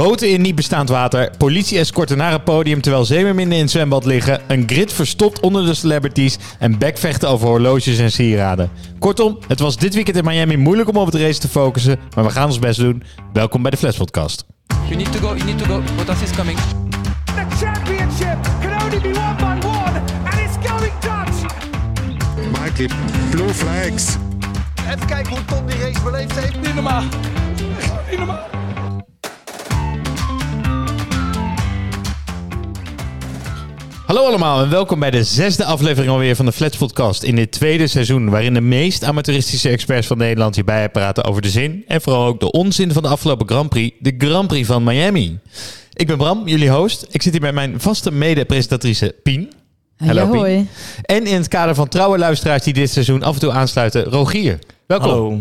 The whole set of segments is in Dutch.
Boten in niet bestaand water, politie-escorten naar het podium terwijl zeemerminnen in het zwembad liggen, een grid verstopt onder de celebrities en bekvechten over horloges en sieraden. Kortom, het was dit weekend in Miami moeilijk om op het race te focussen, maar we gaan ons best doen. Welkom bij de Flash Podcast. You need to go, you need to go. Bottas is coming. The championship can only be won by one, and it's going Dutch. Mikey, blue flags. Even kijken hoe Tom die race beleefd heeft. Niet normaal. Hallo allemaal en welkom bij de zesde aflevering alweer van de Flats Podcast in dit tweede seizoen, waarin de meest amateuristische experts van Nederland hierbij praten over de zin en vooral ook de onzin van de afgelopen Grand Prix, de Grand Prix van Miami. Ik ben Bram, jullie host. Ik zit hier met mijn vaste mede-presentatrice Pien. Hallo, Pien. hoi. En in het kader van trouwe luisteraars die dit seizoen af en toe aansluiten, Rogier. Welkom. Hallo.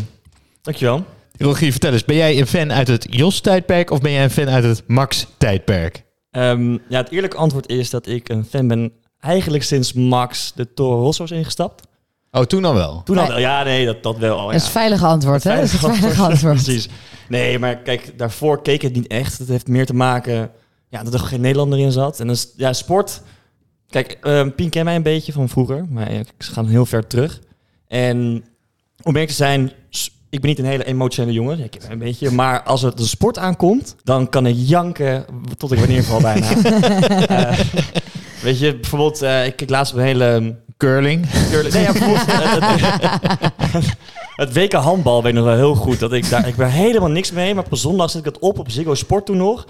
Dankjewel. Rogier, vertel eens, ben jij een fan uit het Jos-tijdperk of ben jij een fan uit het Max-tijdperk? Ehm, ja, het eerlijke antwoord is dat ik een fan ben eigenlijk sinds Max de Toro Rosso is ingestapt. Oh, toen al wel. Toen al wel. Ja, nee, dat, dat wel al. Dat is het veilige antwoord, hè? Dat is het Veilig veilige antwoord. Precies. Nee, maar kijk, daarvoor keek het niet echt. Het heeft meer te maken ja, dat er geen Nederlander in zat. En dus, ja, sport... Kijk, ehm Pien kent mij een beetje van vroeger. Maar ik ga heel ver terug. En om eerlijk te zijn, ik ben niet een hele emotionele jongen. Ik heb een beetje. Maar als het de sport aankomt, dan kan ik janken tot ik wanneer val bijna. Eh, weet je, bijvoorbeeld, eh, ik kijk laatst op een hele... Curling. Curling. Nee, ja, bijvoorbeeld, het, het- WK handbal weet ik nog wel heel goed. Dat ik daar, ik ben helemaal niks mee, maar op zondag zet ik het op op Ziggo Sport toen nog.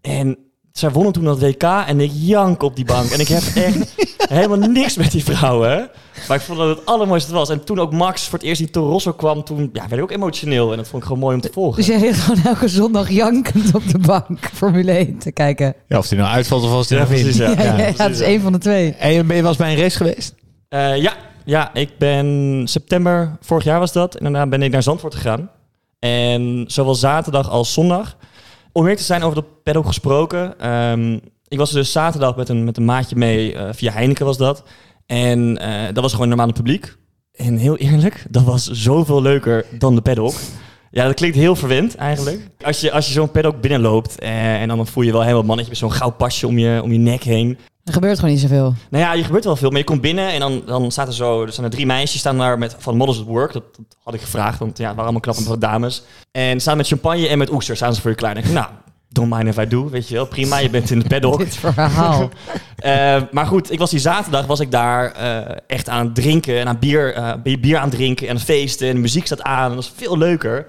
En zij wonnen toen dat WK en ik jank op die bank. En ik heb echt helemaal niks met die vrouwen. hè. Maar ik vond dat het allermooiste was. En toen ook Max voor het eerst in Toro Rosso kwam, toen ja, werd ik ook emotioneel. En dat vond ik gewoon mooi om te volgen. Dus jij ligt gewoon elke zondag jankend op de bank Formule 1 te kijken. Ja, of die nou uitvalt of als die Ja, nou precies, ja. Ja, ja, precies, dat is ja. één van de twee. En ben je wel eens bij een race geweest? Eh, ja, ja, ik ben september vorig jaar was dat. En daarna ben ik naar Zandvoort gegaan. En zowel zaterdag als zondag. Om meer te zijn over dat paddock gesproken. ehm, ik was dus zaterdag met een, met een maatje mee. eh, via Heineken was dat. En eh, dat was gewoon normaal publiek. En heel eerlijk, dat was zoveel leuker dan de paddock. Ja, dat klinkt heel verwend eigenlijk. Als je, als je zo'n paddock binnenloopt eh, en dan voel je wel helemaal mannetje met zo'n goud pasje om je, om je nek heen. Er gebeurt gewoon niet zoveel. Nou ja, je gebeurt wel veel. Maar je komt binnen en dan, dan staat er zo... Er staan er drie meisjes staan daar met, van Models at Work. Dat, dat had ik gevraagd, want ja, het waren allemaal knappe dames. En staan met champagne en met oesters staan ze voor je klaar. En ik nou, don't mind if I do, weet je wel. Prima, je bent in het paddock. Dit verhaal. Eh, maar goed, ik was die zaterdag was ik daar eh, echt aan het drinken en aan bier, eh, bier aan het drinken en feesten. En de muziek staat aan. En dat is veel leuker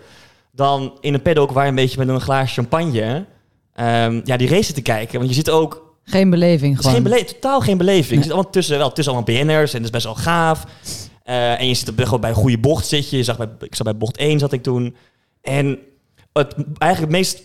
dan in een paddock waar je een beetje met een glaasje champagne... ehm, ja, die race te kijken. Want je zit ook Geen beleving gewoon. geen totaal geen beleving. Je zit allemaal tussen, wel tussen allemaal BN'ers en dat is best wel gaaf. Eh, en je zit op, gewoon bij een goede bocht zit je. je zag bij, ik zat bij bocht 1 zat ik toen. En het eigenlijk het meest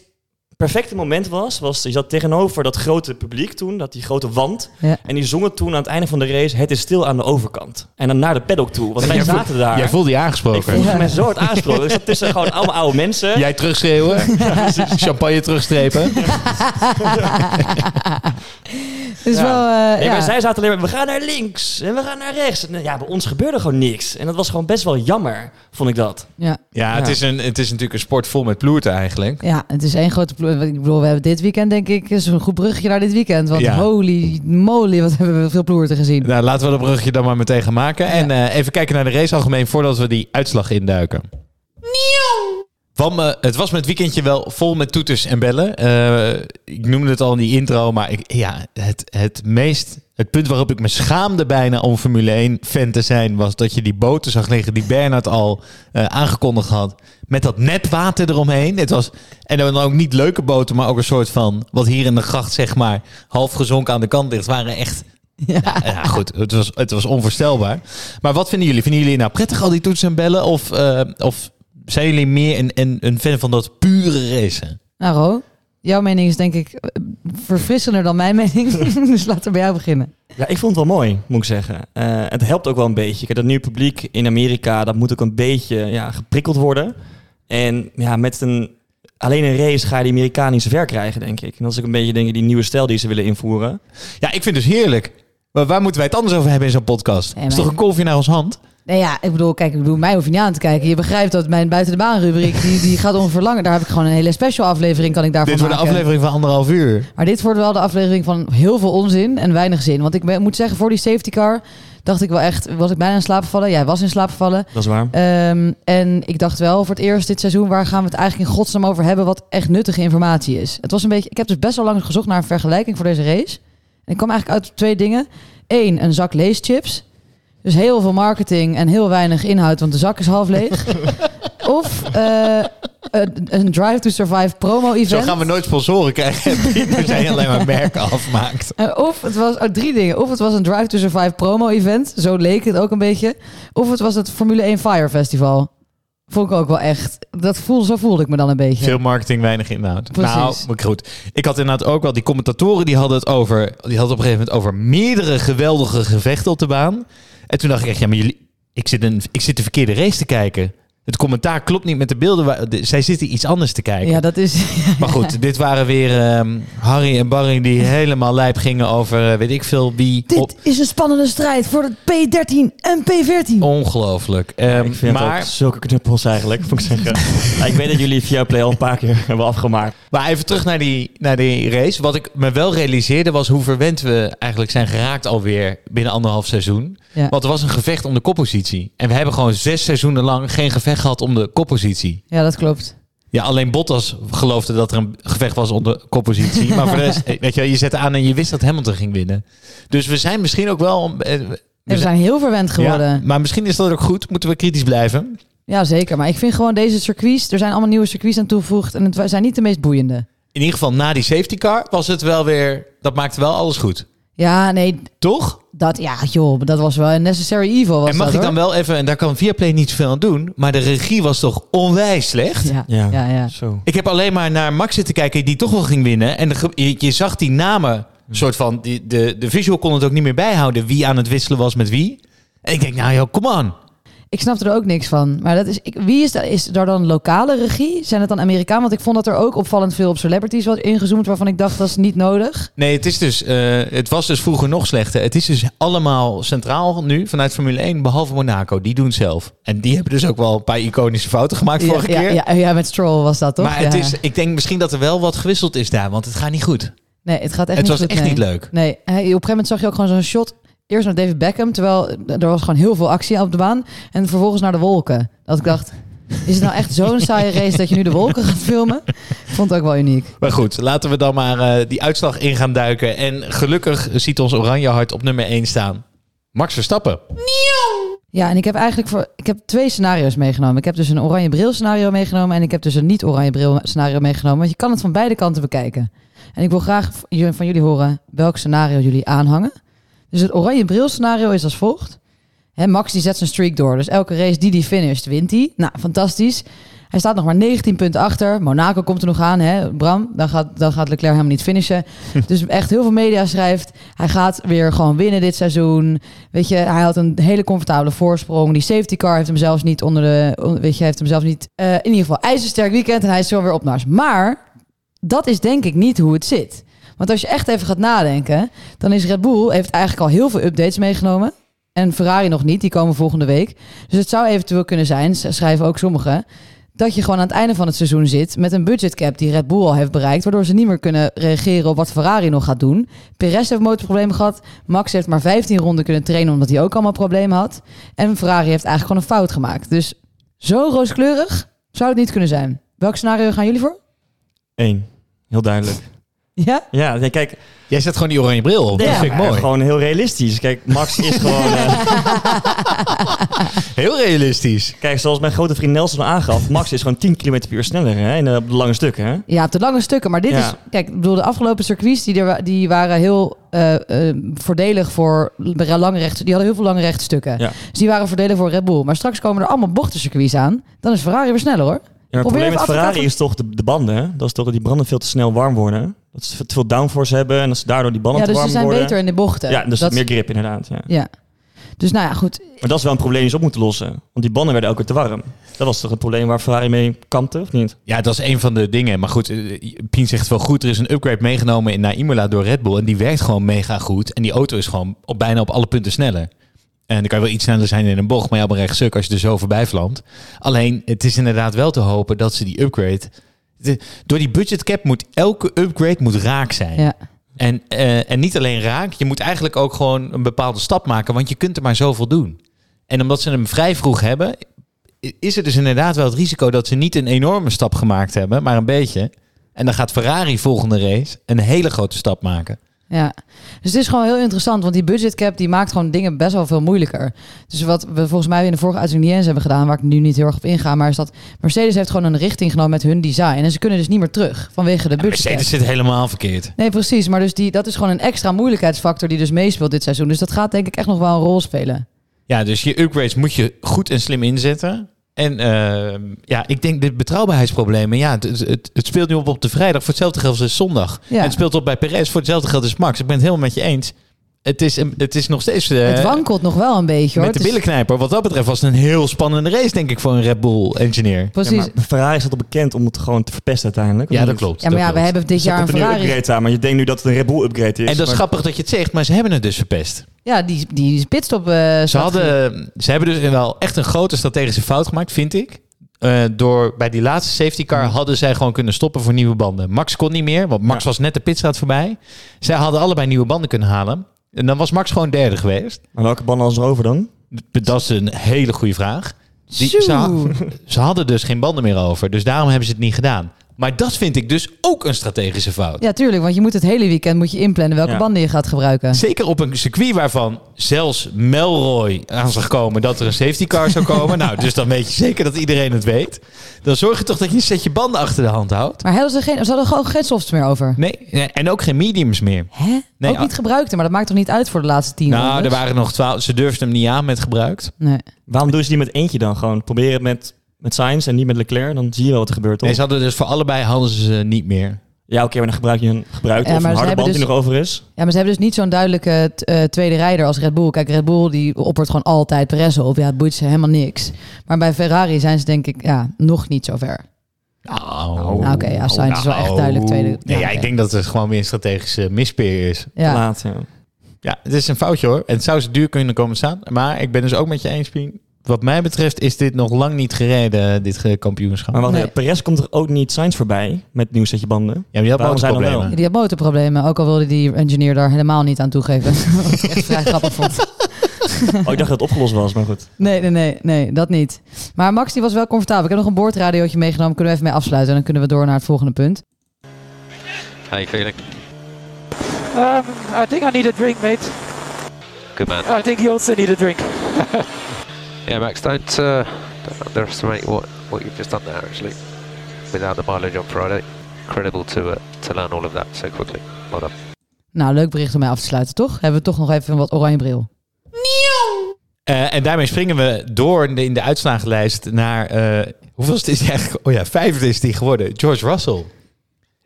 perfecte moment was, was je zat tegenover dat grote publiek toen, dat die grote wand. Ja. En die zongen toen aan het einde van de race, het is stil aan de overkant. En dan naar de paddock toe, want wij zaten daar. Jij voelde je ik aangesproken. voelde me zo hard aangesproken. Ik zat tussen gewoon allemaal oude mensen. Jij terugschreeuwen. Champagne terugstrepen. Het is Ja. wel... eh, Nee, ja. maar zij zaten alleen maar, we gaan naar links en we gaan naar rechts. En ja, bij ons gebeurde gewoon niks. En dat was gewoon best wel jammer, vond ik dat. ja. Ja, het Ja. is, een, het is natuurlijk een sport vol met ploerten eigenlijk. ja, het is één grote ploeg. Ik bedoel, we hebben dit weekend denk ik... is een goed bruggetje naar dit weekend. Want Ja. holy moly, wat hebben we veel ploerten gezien. Nou, laten we dat bruggetje dan maar meteen gaan maken. En eh, even kijken naar de race algemeen voordat we die uitslag induiken. Me, het was met weekendje wel vol met toeters en bellen. Eh, ik noemde het al in die intro, maar ik, ja, het, het meest... Het punt waarop ik me schaamde bijna om Formule 1 fan te zijn... was dat je die boten zag liggen die Bernard al eh, aangekondigd had. Met dat net water eromheen. Het was, en dan ook niet leuke boten, maar ook een soort van... wat hier in de gracht zeg maar half gezonken aan de kant ligt. Het waren echt Ja. ja, goed. Het was, het was onvoorstelbaar. Maar wat vinden jullie? Vinden jullie nou prettig al die toetsen en bellen? Of, eh, of zijn jullie meer een, een, een fan van dat pure racen? Nou Ro, jouw mening is denk ik eh, verfrissender dan mijn mening. dus laten we bij jou beginnen. Ja, ik vond het wel mooi, moet ik zeggen. Eh, het helpt ook wel een beetje. Kijk, dat nieuwe publiek in Amerika, dat moet ook een beetje ja, geprikkeld worden. En ja, met een, alleen een race ga je die Amerikanen niet ver krijgen, denk ik. En dat is ook een beetje denk ik, die nieuwe stijl die ze willen invoeren. Ja, ik vind het dus heerlijk. Maar waar moeten wij het anders over hebben in zo'n podcast? Ja, is toch een kolfje naar ons hand? Nee, ja, ik bedoel, kijk, ik bedoel, mij hoef je niet aan te kijken. Je begrijpt dat mijn buiten de baan rubriek, die, die gaat ongeveer langer. Daar heb ik gewoon een hele special aflevering, kan ik daarvan Dit wordt een maken. aflevering van anderhalf uur. Maar dit wordt wel de aflevering van heel veel onzin en weinig zin. Want ik ben- moet zeggen, voor die safety car dacht ik wel echt, was ik bijna in slaap gevallen. Jij was in slaap gevallen. Dat is waar. Ehm, en ik dacht wel voor het eerst dit seizoen, waar gaan we het eigenlijk in godsnaam over hebben, wat echt nuttige informatie is. Het was een beetje, ik heb dus best wel lang gezocht naar een vergelijking voor deze race. En ik kwam eigenlijk uit op twee dingen. Eén, een zak leeschips. Dus heel veel marketing en heel weinig inhoud, want de zak is half leeg. of eh, een, Drive to Survive promo-event. Zo gaan we nooit sponsoren krijgen. Er zijn alleen maar merken afmaakt. Eh, of het was oh, drie dingen. Of het was een Drive to Survive promo-event. Zo leek het ook een beetje. Of het was het Formule 1 Fire Festival. Vond ik ook wel echt. Dat voel, zo voelde ik me dan een beetje. Veel marketing, weinig inhoud. Precies. Nou, maar goed. Ik had inderdaad ook wel, die commentatoren die hadden het over, die hadden op een gegeven moment over meerdere geweldige gevechten op de baan. En toen dacht ik echt, ja, maar jullie, ik zit, een, ik zit de verkeerde race te kijken. Het commentaar klopt niet met de beelden. waar- de- zij zitten iets anders te kijken. Ja, dat is. Maar goed, dit waren weer ehm, Harry en Barry die helemaal lijp gingen over eh, weet ik veel wie. Op, Dit is een spannende strijd voor het P13 en P14. ongelooflijk. Ehm, ik vind maar, het ook zulke knuppels eigenlijk, moet ik zeggen. Ja, ik weet dat jullie via Play al een paar keer hebben afgemaakt. maar even terug naar die, naar die race. Wat ik me wel realiseerde was hoe verwend we eigenlijk zijn geraakt alweer binnen anderhalf seizoen. Ja. Want er was een gevecht om de koppositie. En we hebben gewoon zes seizoenen lang geen gevecht gehad om de koppositie. Ja, dat klopt. Ja, alleen Bottas geloofde dat er een gevecht was om de koppositie. Maar voor de rest, eh, weet je, je zette aan en je wist dat Hamilton ging winnen. Dus we zijn misschien ook wel... eh, we zijn heel verwend geworden. Ja, Ja. maar misschien is dat ook goed. Moeten we kritisch blijven. zeker. Maar ik vind gewoon deze circuits. Er zijn allemaal nieuwe circuits aan toegevoegd. En het zijn niet de meest boeiende. In ieder geval na die safety car was het wel weer... Dat maakte wel alles goed. Ja, nee. Toch? Dat, ja, joh. Dat was wel een necessary evil. Was en mag dat, ik dan hoor. wel even... En daar kan Viaplay niet zoveel aan doen. Maar de regie was toch onwijs slecht? Ja, Ja, ja, ja. Zo. Ik heb alleen maar naar Max zitten kijken die toch wel ging winnen. En de, je, je zag die namen, soort van, die, de, de visual kon het ook niet meer bijhouden wie aan het wisselen was met wie. En ik denk, nou joh, kom aan. Ik snap er ook niks van. Maar dat is, ik, wie is, dat, is er dan lokale regie? Zijn het dan Amerikaan? Want ik vond dat er ook opvallend veel op celebrities was ingezoomd... waarvan ik dacht, dat is niet nodig. Nee, het is dus, eh, het was dus vroeger nog slechter. Het is dus allemaal centraal nu vanuit Formule 1, behalve Monaco. Die doen het zelf. En die hebben dus ook wel een paar iconische fouten gemaakt vorige ja, keer. Ja, ja, met Stroll was dat toch? maar het Ja. is, ik denk misschien dat er wel wat gewisseld is daar, want het gaat niet goed. Nee, het gaat echt het niet was goed, echt nee. niet leuk. Nee, op een gegeven moment zag je ook gewoon zo'n shot... Eerst naar David Beckham, terwijl er was gewoon heel veel actie op de baan. En vervolgens naar de wolken. Dat ik dacht, is het nou echt zo'n saaie race dat je nu de wolken gaat filmen? Ik vond het ook wel uniek. Maar goed, laten we dan maar eh, die uitslag in gaan duiken. En gelukkig ziet ons oranje hart op nummer 1 staan. Max Verstappen. Ja, en ik heb eigenlijk voor, ik heb twee scenario's meegenomen. Ik heb dus een oranje bril scenario meegenomen en ik heb dus een niet oranje bril scenario meegenomen. Want je kan het van beide kanten bekijken. En ik wil graag van jullie horen welk scenario jullie aanhangen. Dus het oranje bril scenario is als volgt. Hè, Max die zet zijn streak door. Dus elke race die die finisht, wint hij. Nou, fantastisch. Hij staat nog maar 19 punten achter. Monaco komt er nog aan, hè, Bram. Dan gaat, dan gaat Leclerc helemaal niet finishen. dus echt heel veel media schrijft. Hij gaat weer gewoon winnen dit seizoen. Weet je, hij had een hele comfortabele voorsprong. Die safety car heeft hem zelfs niet onder de... Weet je, heeft hem zelfs niet... eh, in ieder geval, ijzersterk weekend en hij is zo weer opnaars. Maar dat is denk ik niet hoe het zit. Want als je echt even gaat nadenken... dan is Red Bull heeft eigenlijk al heel veel updates meegenomen. En Ferrari nog niet, die komen volgende week. Dus het zou eventueel kunnen zijn, schrijven ook sommigen... dat je gewoon aan het einde van het seizoen zit... met een budgetcap die Red Bull al heeft bereikt... waardoor ze niet meer kunnen reageren op wat Ferrari nog gaat doen. Perez heeft motorproblemen gehad. Max heeft maar 15 ronden kunnen trainen... omdat hij ook allemaal problemen had. En Ferrari heeft eigenlijk gewoon een fout gemaakt. Dus zo rooskleurig zou het niet kunnen zijn. Welk scenario gaan jullie voor? Eén. Heel duidelijk. Ja? Ja, nee, kijk, Jij zet gewoon die oranje bril op. Ja, dat vind ik mooi. gewoon heel realistisch. Kijk, Max is gewoon... eh, Heel realistisch. kijk, zoals mijn grote vriend Nelson aangaf, Max is gewoon 10 km per uur sneller hè, in de, op de lange stukken. Hè? Ja, op de lange stukken. Maar dit Ja. is... Kijk, ik bedoel, de afgelopen circuits... die, er, die waren heel eh, eh, voordelig voor lange recht... Die hadden heel veel lange rechtstukken. Ja. Dus die waren voordelig voor Red Bull. Maar straks komen er allemaal bochtencircuits aan. Dan is Ferrari weer sneller, hoor. Ja, maar het probleem met Ferrari is toch de, de banden. Hè? Dat is toch dat die banden veel te snel warm worden. Dat ze te veel downforce hebben en dat ze daardoor die banden Ja, te dus warm ze zijn worden. beter in de bochten. Ja, dus Dat- meer grip inderdaad. Ja. Ja. Dus nou ja, goed. Maar dat is wel een probleem die ze op moeten lossen. Want die banden werden ook weer te warm. Dat was toch het probleem waar Ferrari mee kampte, of niet? Ja, dat is een van de dingen. Maar goed, eh, Pien zegt wel goed. Er is een upgrade meegenomen in naar Imola door Red Bull. En die werkt gewoon mega goed. En die auto is gewoon op bijna op alle punten sneller. En dan kan je wel iets sneller zijn in een bocht, maar ja, op een rechtstuk als je er zo voorbij vlamt. Alleen, het is inderdaad wel te hopen dat ze die upgrade... de- door die budgetcap moet elke upgrade moet raak zijn. Ja. En, eh, en niet alleen raak, je moet eigenlijk ook gewoon een bepaalde stap maken, want je kunt er maar zoveel doen. En omdat ze hem vrij vroeg hebben, is er dus inderdaad wel het risico dat ze niet een enorme stap gemaakt hebben, maar een beetje. En dan gaat Ferrari volgende race een hele grote stap maken. Ja, dus het is gewoon heel interessant, want die budgetcap die maakt gewoon dingen best wel veel moeilijker. Dus wat we volgens mij in de vorige uitzending niet eens hebben gedaan, waar ik nu niet heel erg op inga, maar is dat Mercedes heeft gewoon een richting genomen met hun design en ze kunnen dus niet meer terug vanwege de budgetcap. Mercedes zit helemaal verkeerd. Nee, precies, maar dus die, dat is gewoon een extra moeilijkheidsfactor die dus meespeelt dit seizoen. Dus dat gaat denk ik echt nog wel een rol spelen. Ja, dus je upgrades moet je goed en slim inzetten. En ehm, ja, ik denk de betrouwbaarheidsproblemen. Ja, het, het, het speelt nu op op de vrijdag. Voor hetzelfde geld als zondag. Ja. En het speelt op bij Perez. Voor hetzelfde geld als Max. Ik ben het helemaal met je eens. Het is, een- het is nog steeds... eh, het wankelt nog wel een beetje hoor. met de billenknijper. Wat dat betreft was het een heel spannende race, denk ik, voor een Red Bull engineer. Precies. Ja, Ja, maar Ferrari is dat al bekend om het gewoon te verpesten uiteindelijk. Ja, dat klopt. maar dat ja, we hebben dit Dus jaar een Ferrari. upgrade aan, maar je denkt nu dat het een Red Bull upgrade is. En dat is maar- grappig dat je het zegt, maar ze hebben het dus verpest. Ja, die, die pitstop. eh, Ze, hadden, ze hebben dus wel echt een grote strategische fout gemaakt, vind ik. Eh, door bij die laatste safety car hadden zij gewoon kunnen stoppen voor nieuwe banden. Max kon niet meer, want Max Ja. was net de pitstraat voorbij. Zij hadden allebei nieuwe banden kunnen halen. En dan was Max gewoon derde geweest. Maar welke banden was er over dan? Dat is een hele goede vraag. Die, ze hadden dus geen banden meer over. Dus daarom hebben ze het niet gedaan. Maar dat vind ik dus ook een strategische fout. Ja, tuurlijk, want je moet het hele weekend moet je inplannen welke Ja. banden je gaat gebruiken. Zeker op een circuit waarvan zelfs Melroy aan zag komen dat er een safety car zou komen. nou, dus dan weet je zeker dat iedereen het weet. Dan zorg je toch dat je een setje banden achter de hand houdt. Maar hadden ze, geen, ze hadden gewoon geen softs meer over. Nee, en ook geen mediums meer. Hè? Nee, ook ah. niet gebruikte, maar dat maakt toch niet uit voor de laatste tien Nou, rondes? er waren nog twaalf. Ze durfden hem niet aan met gebruikt. Nee. Waarom doen ze die met eentje dan? Gewoon proberen het met, met Sainz en niet met Leclerc. Dan zie je wel wat er gebeurt, toch? Nee, ze hadden dus voor allebei hadden ze ze niet meer. Ja, oké, maar dan gebruik je een gebruikt Ja, of een harde band die dus- nog over is. Ja, maar ze hebben dus niet zo'n duidelijke t- eh, tweede rijder als Red Bull. Kijk, Red Bull die oppert gewoon altijd Perez op. Ja, het boeit ze helemaal niks. Maar bij Ferrari zijn ze denk ik ja, nog niet zo ver. Nou, Nou, oké, ja, Sainz is wel echt duidelijk tweede. Nee, Ja, ik denk dat het gewoon weer een strategische mispeer is. Te Ja. laat, ja. Ja, het is een foutje hoor. En het zou ze duur kunnen komen staan. Maar ik ben dus ook met je eens, Pien. Wat mij betreft is dit nog lang niet gereden, dit kampioenschap. Maar wacht, Nee. Perez komt er ook niet Sainz voorbij met het nieuw setje banden. Ja, maar die had motorproblemen. Die had motorproblemen, ook al wilde die engineer daar helemaal niet aan toegeven. Wat ik echt vrij grappig vond. Oh, ik dacht dat het opgelost was, maar goed. Nee, nee, nee, nee, dat niet. Maar Max die was wel comfortabel. Ik heb nog een boordradiootje meegenomen. Kunnen we even mee afsluiten en dan kunnen we door naar het volgende punt. You feeling? Um, I think I need a drink, mate. Good man. I think you also need a drink. Yeah, Max, don't, uh, don't underestimate what, what you've just done there, actually. Without the mileage on Friday. Incredible to, uh, to learn all of that so quickly. Well done. Nou, leuk bericht om mee af te sluiten, toch? Hebben we toch nog even wat oranje bril. Eh, en daarmee springen we door in de, in de uitslagenlijst naar... eh, hoeveel is die eigenlijk? Oh ja, vijfde is die geworden. George Russell.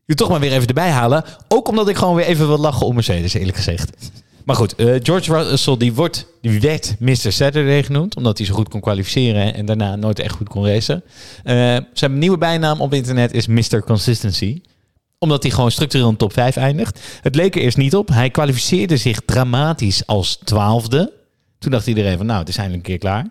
Wil toch maar weer even erbij halen. Ook omdat ik gewoon weer even wil lachen om Mercedes, eerlijk gezegd. Maar goed, eh, George Russell die, wordt, die werd Mr. Saturday genoemd. Omdat hij zo goed kon kwalificeren en daarna nooit echt goed kon racen. Eh, zijn nieuwe bijnaam op internet is Mr. Consistency omdat hij gewoon structureel in top 5 eindigt. Het leek er eerst niet op. Hij kwalificeerde zich dramatisch als twaalfde. Toen dacht iedereen van nou, het is eindelijk een keer klaar.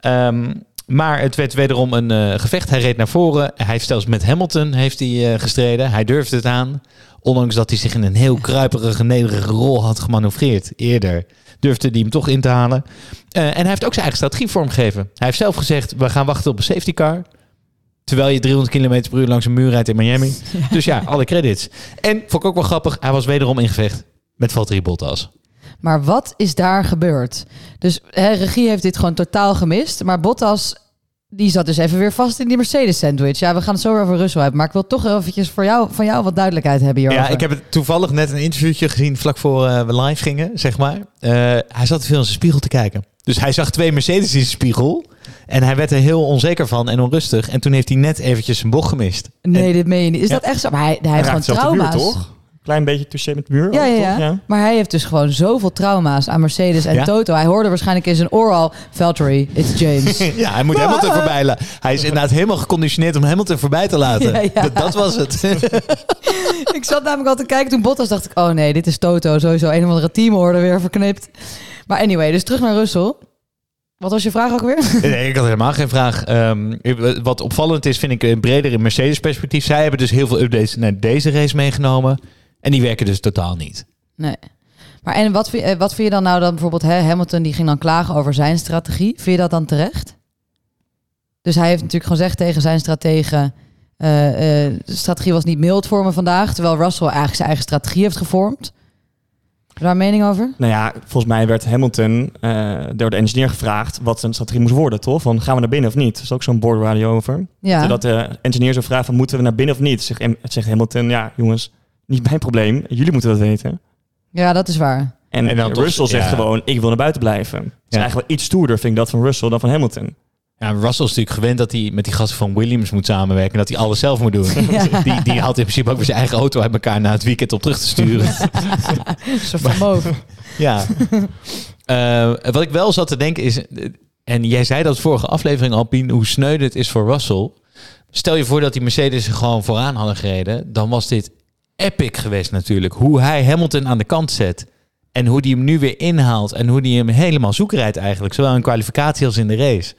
Ehm, maar het werd wederom een eh, gevecht. Hij reed naar voren. Hij heeft zelfs met Hamilton heeft hij, eh, gestreden. Hij durfde het aan. Ondanks dat hij zich in een heel kruiperige, nederige rol had gemanoeuvreerd eerder. Durfde hij hem toch in te halen. Eh, en hij heeft ook zijn eigen strategie vormgegeven. Hij heeft zelf gezegd, we gaan wachten op een safety car. Terwijl je 300 km per uur langs een muur rijdt in Miami. Dus ja, alle credits. En vond ik ook wel grappig, hij was wederom in gevecht met Valtteri Bottas. Maar wat is daar gebeurd? Dus hè, regie heeft dit gewoon totaal gemist. Maar Bottas, die zat dus even weer vast in die Mercedes sandwich. Ja, we gaan het zo weer over Russell hebben. Maar ik wil toch eventjes voor jou, van jou wat duidelijkheid hebben hierover. Ja, ik heb het toevallig net een interviewtje gezien vlak voor eh, we live gingen, zeg maar. Eh, hij zat veel in zijn spiegel te kijken. Dus hij zag twee Mercedes in zijn spiegel. En hij werd er heel onzeker van en onrustig. En toen heeft hij net eventjes zijn bocht gemist. Nee, En- dit meen je niet. Is Ja. dat echt zo? Maar hij, hij Hij heeft gewoon trauma's. toch? Klein beetje touché met de muur. Ja, ook, ja, ja. Maar hij heeft dus gewoon zoveel trauma's aan Mercedes en Ja? Toto. Hij hoorde waarschijnlijk in zijn oor al... Valtteri, it's James. Ja, hij moet Hamilton voorbij laten. Hij is inderdaad helemaal geconditioneerd om Hamilton voorbij te laten. Ja. Dat, dat was het. ik zat namelijk al te kijken toen Bottas dacht ik... oh nee, dit is Toto, sowieso een of andere teamorde weer verknipt. Maar anyway, dus terug naar Russell. Wat was je vraag ook weer? Nee, ik had helemaal geen vraag. Ehm, wat opvallend is, vind ik een breder in Mercedes perspectief. Zij hebben dus heel veel updates naar deze race meegenomen. En die werken dus totaal niet. Nee. Maar en wat vind, eh, wat vind je dan nou dan bijvoorbeeld hè, Hamilton die ging dan klagen over zijn strategie? Vind je dat dan terecht? Dus hij heeft natuurlijk gezegd tegen zijn strategen... eh, eh, de strategie was niet mild voor me vandaag. Terwijl Russell eigenlijk zijn eigen strategie heeft gevormd. Heb je daar een mening over? Nou ja, volgens mij werd Hamilton eh, door de engineer gevraagd wat zijn strategie moest worden, toch? Van gaan we naar binnen of niet? Er is ook zo'n boordradio over. Ja. Dat de engineer zo vraagt van moeten we naar binnen of niet? Zegt, Em- zegt Hamilton, ja jongens, niet mijn probleem. Jullie moeten dat weten. ja, dat is waar. En, En dan toch- Russell zegt ja. gewoon, ik wil naar buiten blijven. Het is Ja. eigenlijk wel iets stoerder, vind ik dat van Russell dan van Hamilton. Ja, Russell is natuurlijk gewend dat hij met die gasten van Williams moet samenwerken. En dat hij alles zelf moet doen. Ja. Die, die had in principe ook weer zijn eigen auto uit elkaar na het weekend op terug te sturen. Soort van move. Ja. Eh, wat ik wel zat te denken is... En jij zei dat vorige aflevering, Alpine, hoe sneu het is voor Russell. Stel je voor dat die Mercedes er gewoon vooraan hadden gereden. Dan was dit epic geweest natuurlijk. Hoe hij Hamilton aan de kant zet. En hoe die hem nu weer inhaalt. En hoe die hem helemaal zoek rijdt eigenlijk. Zowel in kwalificatie als in de race.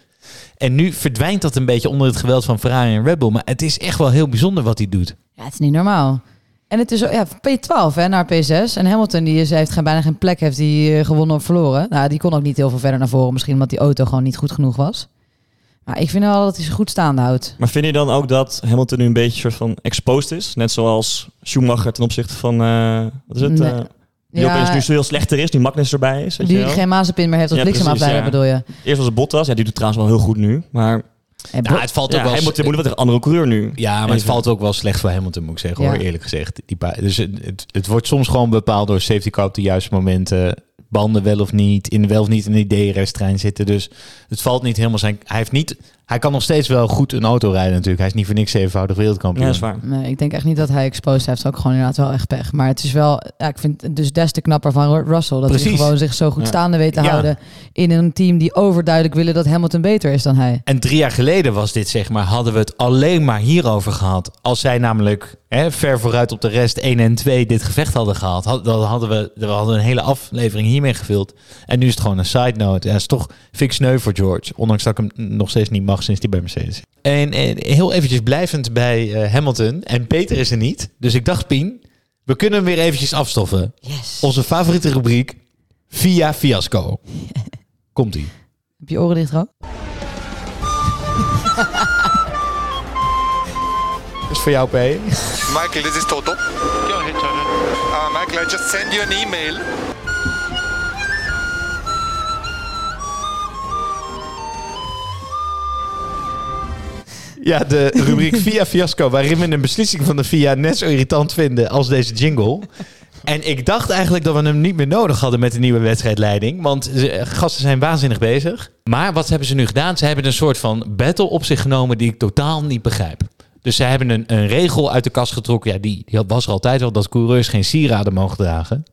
En nu verdwijnt dat een beetje onder het geweld van Ferrari en Red Bull. Maar het is echt wel heel bijzonder wat hij doet. Ja, het is niet normaal. En het is ja, P12 hè, naar P6. En Hamilton die is, heeft geen, bijna geen plek, heeft hij eh, gewonnen of verloren. Nou, die kon ook niet heel veel verder naar voren. Misschien omdat die auto gewoon niet goed genoeg was. Maar ik vind wel dat hij zich goed staande houdt. Maar vind je dan ook dat Hamilton nu een beetje soort van exposed is? Net zoals Schumacher ten opzichte van, eh, wat is het? Nee. eh, die opeens nu veel slechter is, die Magnus erbij is. Die wel? geen Mazepin meer heeft als Ja, bliksemafleider, precies, bedoel je? Eerst was het Bottas, ja, die doet trouwens wel heel goed nu. Maar En Ja, het valt ja, ook wel... Hamilton moet wel tegen andere coureur nu. Ja, maar het valt ook wel slecht voor Hamilton, moet ik zeggen, Ja. hoor, eerlijk gezegd. Die dus het, het, het wordt soms gewoon bepaald door safety car op de juiste momenten. Banden wel of niet, in wel of niet in de DRS-trein zitten. Dus het valt niet helemaal zijn... Hij, heeft niet, hij kan nog steeds wel goed een auto rijden natuurlijk. Hij is niet voor niks zevenvoudig wereldkampioen. Ja, dat is waar. Nee, ik denk echt niet dat hij exposed heeft. Ook gewoon inderdaad wel echt pech. Maar het is wel, ja, ik vind het dus des te knapper van Ru- Russell. Dat hij gewoon zich zo goed Ja. staande weet te Ja. houden. In een team die overduidelijk willen dat Hamilton beter is dan hij. En drie jaar geleden was dit, zeg maar, hadden we het alleen maar hierover gehad. Als zij namelijk hè, ver vooruit op de rest 1 en 2 dit gevecht hadden gehad, had, dan hadden we, we hadden een hele aflevering hiermee gevuld. En nu is het gewoon een side note. En het is toch fix sneu voor George. Ondanks dat ik hem nog steeds niet mag sinds hij bij Mercedes. En, en heel eventjes blijvend bij eh, Hamilton. En Peter is er niet. Dus ik dacht, Pien, we kunnen hem weer eventjes afstoffen. Yes. Onze favoriete rubriek, Via Fiasco. Komt-ie. Heb je oren dicht, Ro? Dat is voor jou, P. Michael, this is Toto. Go ahead, Toto. Uh, Michael, I just send you an email. Ja, de rubriek Via Fiasco, waarin we een beslissing van de Via net zo irritant vinden als deze jingle. En ik dacht eigenlijk dat we hem niet meer nodig hadden met de nieuwe wedstrijdleiding. Want ze- gasten zijn waanzinnig bezig. Maar wat hebben ze nu gedaan? Ze hebben een soort van battle op zich genomen die ik totaal niet begrijp. Dus ze hebben een, een regel uit de kast getrokken. Ja, die, die was er altijd wel dat coureurs geen sieraden mogen dragen.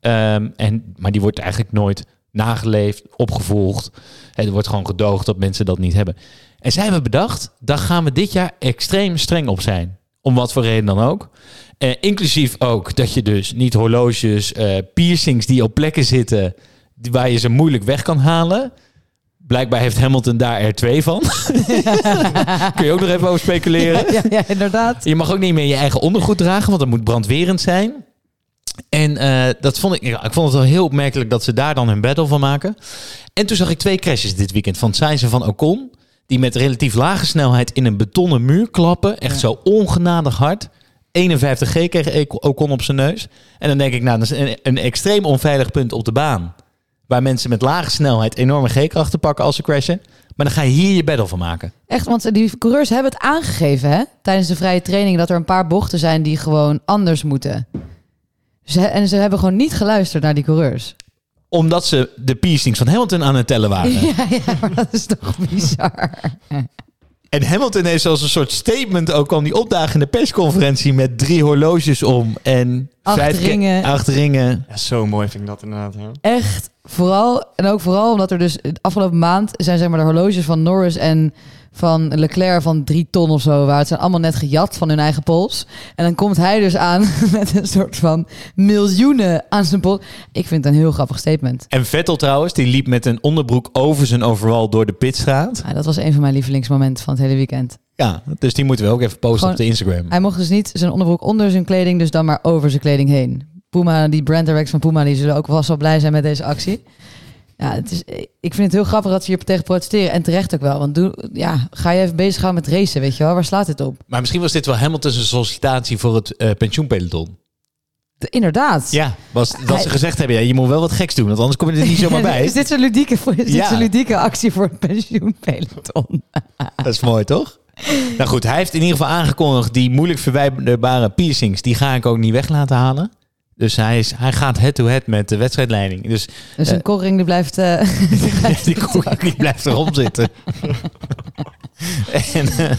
Ehm, en, maar die wordt eigenlijk nooit nageleefd, opgevolgd. Hè, Er wordt gewoon gedoogd dat mensen dat niet hebben. En zij hebben bedacht, daar gaan we dit jaar extreem streng op zijn. Om wat voor reden dan ook. Eh, inclusief ook dat je dus niet horloges, eh, piercings die op plekken zitten... waar je ze moeilijk weg kan halen. Blijkbaar heeft Hamilton daar er twee van. Kun je ook nog even over speculeren. Ja, ja, inderdaad. Je mag ook niet meer je eigen ondergoed dragen, want dat moet brandwerend zijn. En eh, dat vond ik, ja, ik vond het wel heel opmerkelijk dat ze daar dan hun battle van maken. En toen zag ik twee crashes dit weekend van Sainz en van Ocon. Die met relatief lage snelheid in een betonnen muur klappen. Echt zo ongenadig hard. 51G kreeg Ocon op zijn neus. En dan denk ik, nou, dat is een, een extreem onveilig punt op de baan. Waar mensen met lage snelheid enorme G-krachten pakken als ze crashen. Maar dan ga je hier je battle van maken. Echt, want die coureurs hebben het aangegeven hè, tijdens de vrije training dat er een paar bochten zijn die gewoon anders moeten. Ze, en ze hebben gewoon niet geluisterd naar die coureurs. Omdat ze de piercings van Hamilton aan het tellen waren. Ja, ja, maar dat is toch bizar. En Hamilton heeft zelfs een soort statement ook aan die opdagende persconferentie met drie horloges om en Acht ringen. acht ringen. Ja, zo mooi vind ik dat inderdaad. Ja. Echt, vooral, en ook vooral omdat er dus de afgelopen maand zijn zeg maar de horloges van Norris en van Leclerc van drie ton of zo, waar het zijn allemaal net gejat van hun eigen pols. En dan komt hij dus aan met een soort van miljoenen aan zijn pols. Ik vind het een heel grappig statement. En Vettel trouwens, die liep met een onderbroek over zijn overal door de pitstraat. Ja, dat was een van mijn lievelingsmomenten van het hele weekend. Ja, dus die moeten we ook even posten Gewoon- op de Instagram. Hij mocht dus niet zijn onderbroek onder zijn kleding, dus dan maar over zijn kleding heen. Puma, die brand directs van Puma, die zullen ook vast wel blij zijn met deze actie. Ja, het is, ik vind het heel grappig dat ze hier tegen protesteren. En terecht ook wel. Want doe, ja, ga je even bezig gaan met racen, weet je wel? Waar slaat dit op? Maar misschien was dit wel Hamilton's een sollicitatie voor het eh, pensioenpeloton. De- inderdaad. Ja, was dat Hij- ze gezegd hebben, ja, je moet wel wat geks doen, want anders kom je er niet zomaar bij. Is dit zo'n ludieke, is dit zo'n ludieke actie voor het pensioenpeloton? Dat is mooi, toch? Nou goed, hij heeft in ieder geval aangekondigd die moeilijk verwijderbare piercings, die ga ik ook niet weg laten halen. Dus hij, is, hij gaat head-to-head met de wedstrijdleiding. Dus Dus een korring die blijft... eh, die blijft die, blijft erom zitten. en, eh,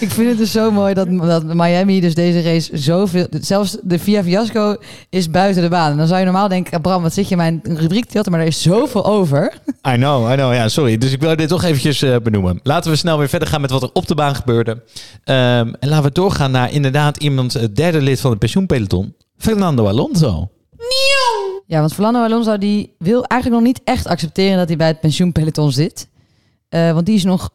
Ik vind het dus zo mooi dat, dat Miami dus deze race zoveel... Zelfs de Via Fiasco is buiten de baan. En dan zou je normaal denken, Bram, wat zit je in mijn rubriek te? Maar er is zoveel over. I know, I know. Ja, sorry. Dus ik wil dit toch eventjes benoemen. Laten we snel weer verder gaan met wat er op de baan gebeurde. Ehm, en laten we doorgaan naar inderdaad iemand, het derde lid van het pensioenpeloton. Fernando Alonso. Ja, want Fernando Alonso die wil eigenlijk nog niet echt accepteren dat hij bij het pensioenpeloton zit. Eh, want die is nog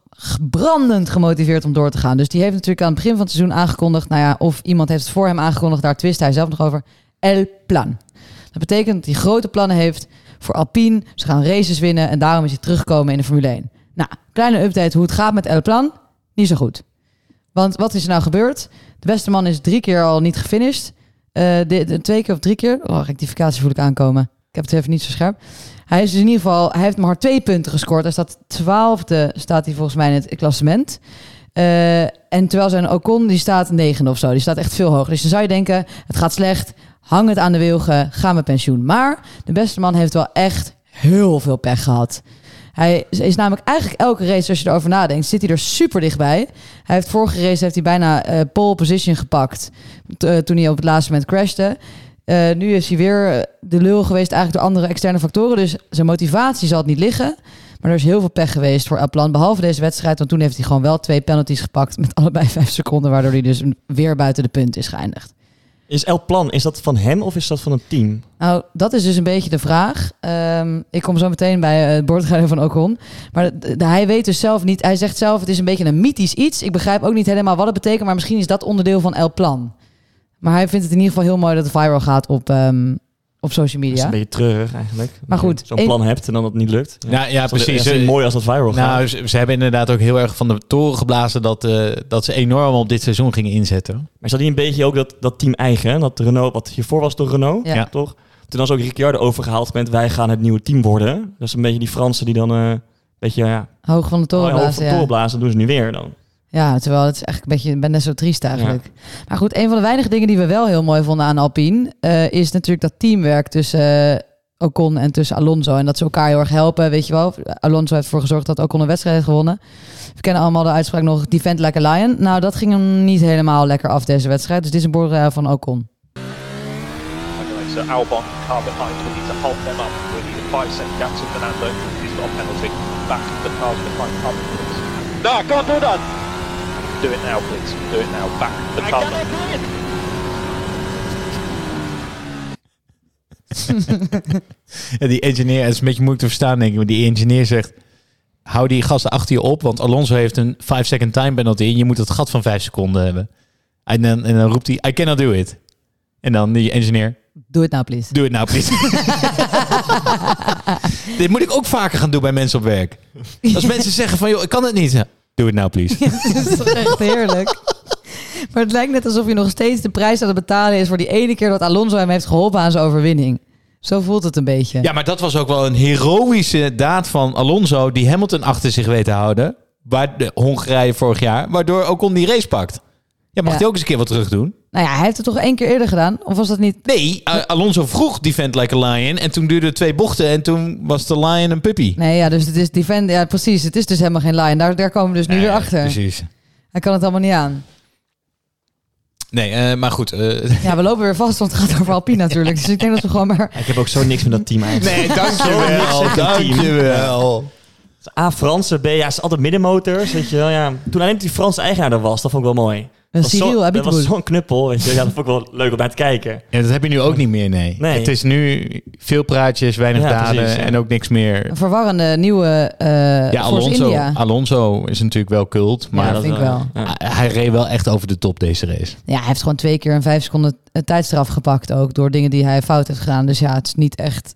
brandend gemotiveerd om door te gaan. Dus die heeft natuurlijk aan het begin van het seizoen aangekondigd... nou ja, of iemand heeft het voor hem aangekondigd, daar twist hij zelf nog over. El Plan. Dat betekent dat hij grote plannen heeft voor Alpine. Ze gaan races winnen en daarom is hij teruggekomen in de Formule 1. Nou, kleine update hoe het gaat met El Plan. Niet zo goed. Want wat is er nou gebeurd? De beste man is drie keer al niet gefinished. Eh, de, twee keer of drie keer. Oh, rectificatie voel ik aankomen. Ik heb het even niet zo scherp. Hij is dus in ieder geval, hij heeft maar twee punten gescoord. Hij staat twaalfde, staat hij volgens mij in het klassement. Eh, en terwijl zijn Ocon, die staat negende of zo. Die staat echt veel hoger. Dus dan zou je denken, het gaat slecht. Hang het aan de wilgen, ga met pensioen. Maar de beste man heeft wel echt heel veel pech gehad. Hij is namelijk eigenlijk elke race, als je erover nadenkt, zit hij er super dichtbij. Hij heeft vorige race heeft hij bijna eh, pole position gepakt eh, toen hij op het laatste moment crashte. Eh, nu is hij weer de lul geweest eigenlijk door andere externe factoren. Dus zijn motivatie zal het niet liggen. Maar er is heel veel pech geweest voor El Plan. Behalve deze wedstrijd, want toen heeft hij gewoon wel twee penalties gepakt met allebei vijf seconden. Waardoor hij dus weer buiten de punt is geëindigd. Is El Plan, is dat van hem of is dat van het team? Nou, dat is dus een beetje de vraag. Ehm, ik kom zo meteen bij eh, het bordrijden van Ocon. Maar hij weet dus zelf niet. Hij zegt zelf, het is een beetje een mythisch iets. Ik begrijp ook niet helemaal wat het betekent. Maar misschien is dat onderdeel van El Plan. Maar hij vindt het in ieder geval heel mooi dat het viral gaat op, ehm, op social Dat is media. een beetje treurig eigenlijk. Maar goed, Zo'n plan hebt en dan dat niet lukt. Ja, ja, precies. Het is mooi als dat viral gaat. Nou, ze, ze hebben inderdaad ook heel erg van de toren geblazen dat, eh, dat ze enorm op dit seizoen gingen inzetten. Maar is dat niet een beetje ook dat, dat team eigen? hè? Dat Renault, wat hiervoor was door Renault, Ja. Toch? Toen was ook Ricciardo overgehaald met wij gaan het nieuwe team worden. Dat is een beetje die Fransen die dan eh, een beetje ja, Hoog van de toren hoog van blazen, de toren blazen. Doen ze nu weer dan. Ja, terwijl het is echt een beetje, ik ben net zo triest eigenlijk. Maar goed, een van de weinige dingen die we wel heel mooi vonden aan Alpine, eh, is natuurlijk dat teamwerk tussen eh, Ocon en tussen Alonso. En dat ze elkaar heel erg helpen, weet je wel. Alonso heeft ervoor gezorgd dat Ocon een wedstrijd heeft gewonnen. We kennen allemaal de uitspraak nog, defend like a lion. Nou, dat ging hem niet helemaal lekker af deze wedstrijd. Dus dit is een borrel van Ocon. So Albon, car behind, we need to hold them up. We need a five second gap to Fernando. He's got a penalty. Back the cars behind up. No, I can't do that. Do it now, please. Do it now. Back the car. Ja, die engineer, het is een beetje moeilijk te verstaan denk ik, maar die engineer zegt, hou die gasten achter je op, want Alonso heeft een 5 second time penalty en je moet het gat van 5 seconden hebben. En dan, en dan roept hij, I cannot do it. En dan die engineer, Doe het nou, please. doe het nou please. Dit moet ik ook vaker gaan doen bij mensen op werk. Als mensen zeggen van, joh, ik kan het niet. Doe het nou please. Dat is toch echt heerlijk. Maar het lijkt net alsof je nog steeds de prijs aan het betalen is voor die ene keer dat Alonso hem heeft geholpen aan zijn overwinning. Zo voelt het een beetje. Ja, maar dat was ook wel een heroïsche daad van Alonso die Hamilton achter zich weet te houden. Waar de Hongarije vorig jaar, waardoor ook on die race pakt. Ja, mag Ja. hij ook eens een keer wat terug doen? Nou ja, hij heeft het toch één keer eerder gedaan? Of was dat niet? Nee, Alonso vroeg defend like a lion en toen duurde het twee bochten en toen was de lion een puppy. Nee, ja, dus het is defend. Ja, precies. Het is dus helemaal geen lion. Daar, daar komen we dus nu Nee, weer achter. Precies. Hij kan het allemaal niet aan. Nee, eh, maar goed. eh, Ja, we lopen weer vast, want het gaat over Alpine natuurlijk. Dus ik denk dat we gewoon maar... Ik heb ook zo niks met dat team eigenlijk. nee, niks het team. dankjewel. A, Franse, B, ja, is altijd middenmotors, weet je wel. Ja. Toen alleen die Franse eigenaar er was, dat vond ik wel mooi. Een Dat was zo- Cyril Dat was zo'n knuppel, weet je. Ja, dat vond ik wel leuk om naar te kijken. Ja, dat heb je nu ook niet meer, nee. Nee. Het is nu veel praatjes, weinig Ja, daden precies, ja. en ook niks meer. Een verwarrende nieuwe eh Ja, Alonso, India. Alonso is natuurlijk wel cult, maar Ja, dat vind ik wel. Ja. hij- hij reed wel echt over de top deze race. Ja, hij heeft gewoon twee keer een vijf seconden eh, tijdstraf gepakt ook. Door dingen die hij fout heeft gedaan. Dus ja, het is niet echt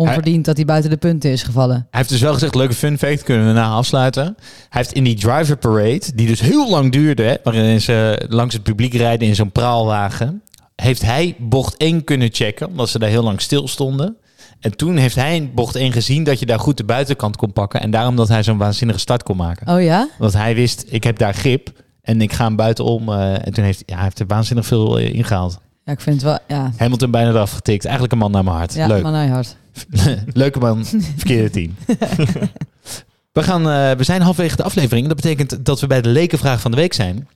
onverdiend dat hij buiten de punten is gevallen. Hij heeft dus wel gezegd, leuke fun fact, kunnen we na afsluiten. Hij heeft in die driver parade, die dus heel lang duurde, hè, waarin ze langs het publiek rijden in zo'n praalwagen, heeft hij bocht 1 kunnen checken, omdat ze daar heel lang stil stonden. En toen heeft hij in bocht 1 gezien dat je daar goed de buitenkant kon pakken. En daarom dat hij zo'n waanzinnige start kon maken. Oh ja? Want hij wist, ik heb daar grip en ik ga hem buitenom. eh, en toen heeft ja, hij heeft er waanzinnig veel eh, ingehaald. Ja, ik vind het wel... Ja, Hamilton bijna eraf getikt. Eigenlijk een man naar mijn hart. ja Leuk. maar nou hard. Leuke man, verkeerde team. we, gaan, eh, we zijn halverwege de aflevering. Dat betekent dat we bij de lekenvraag van de week zijn.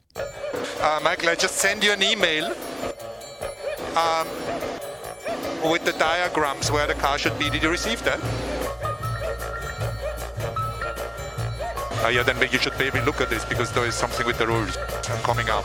Uh, Michael, I just send you an email um, with the diagrams where the car should be. Did you receive that? Uh, yeah, then you should maybe look at this because there is something with the rules coming up.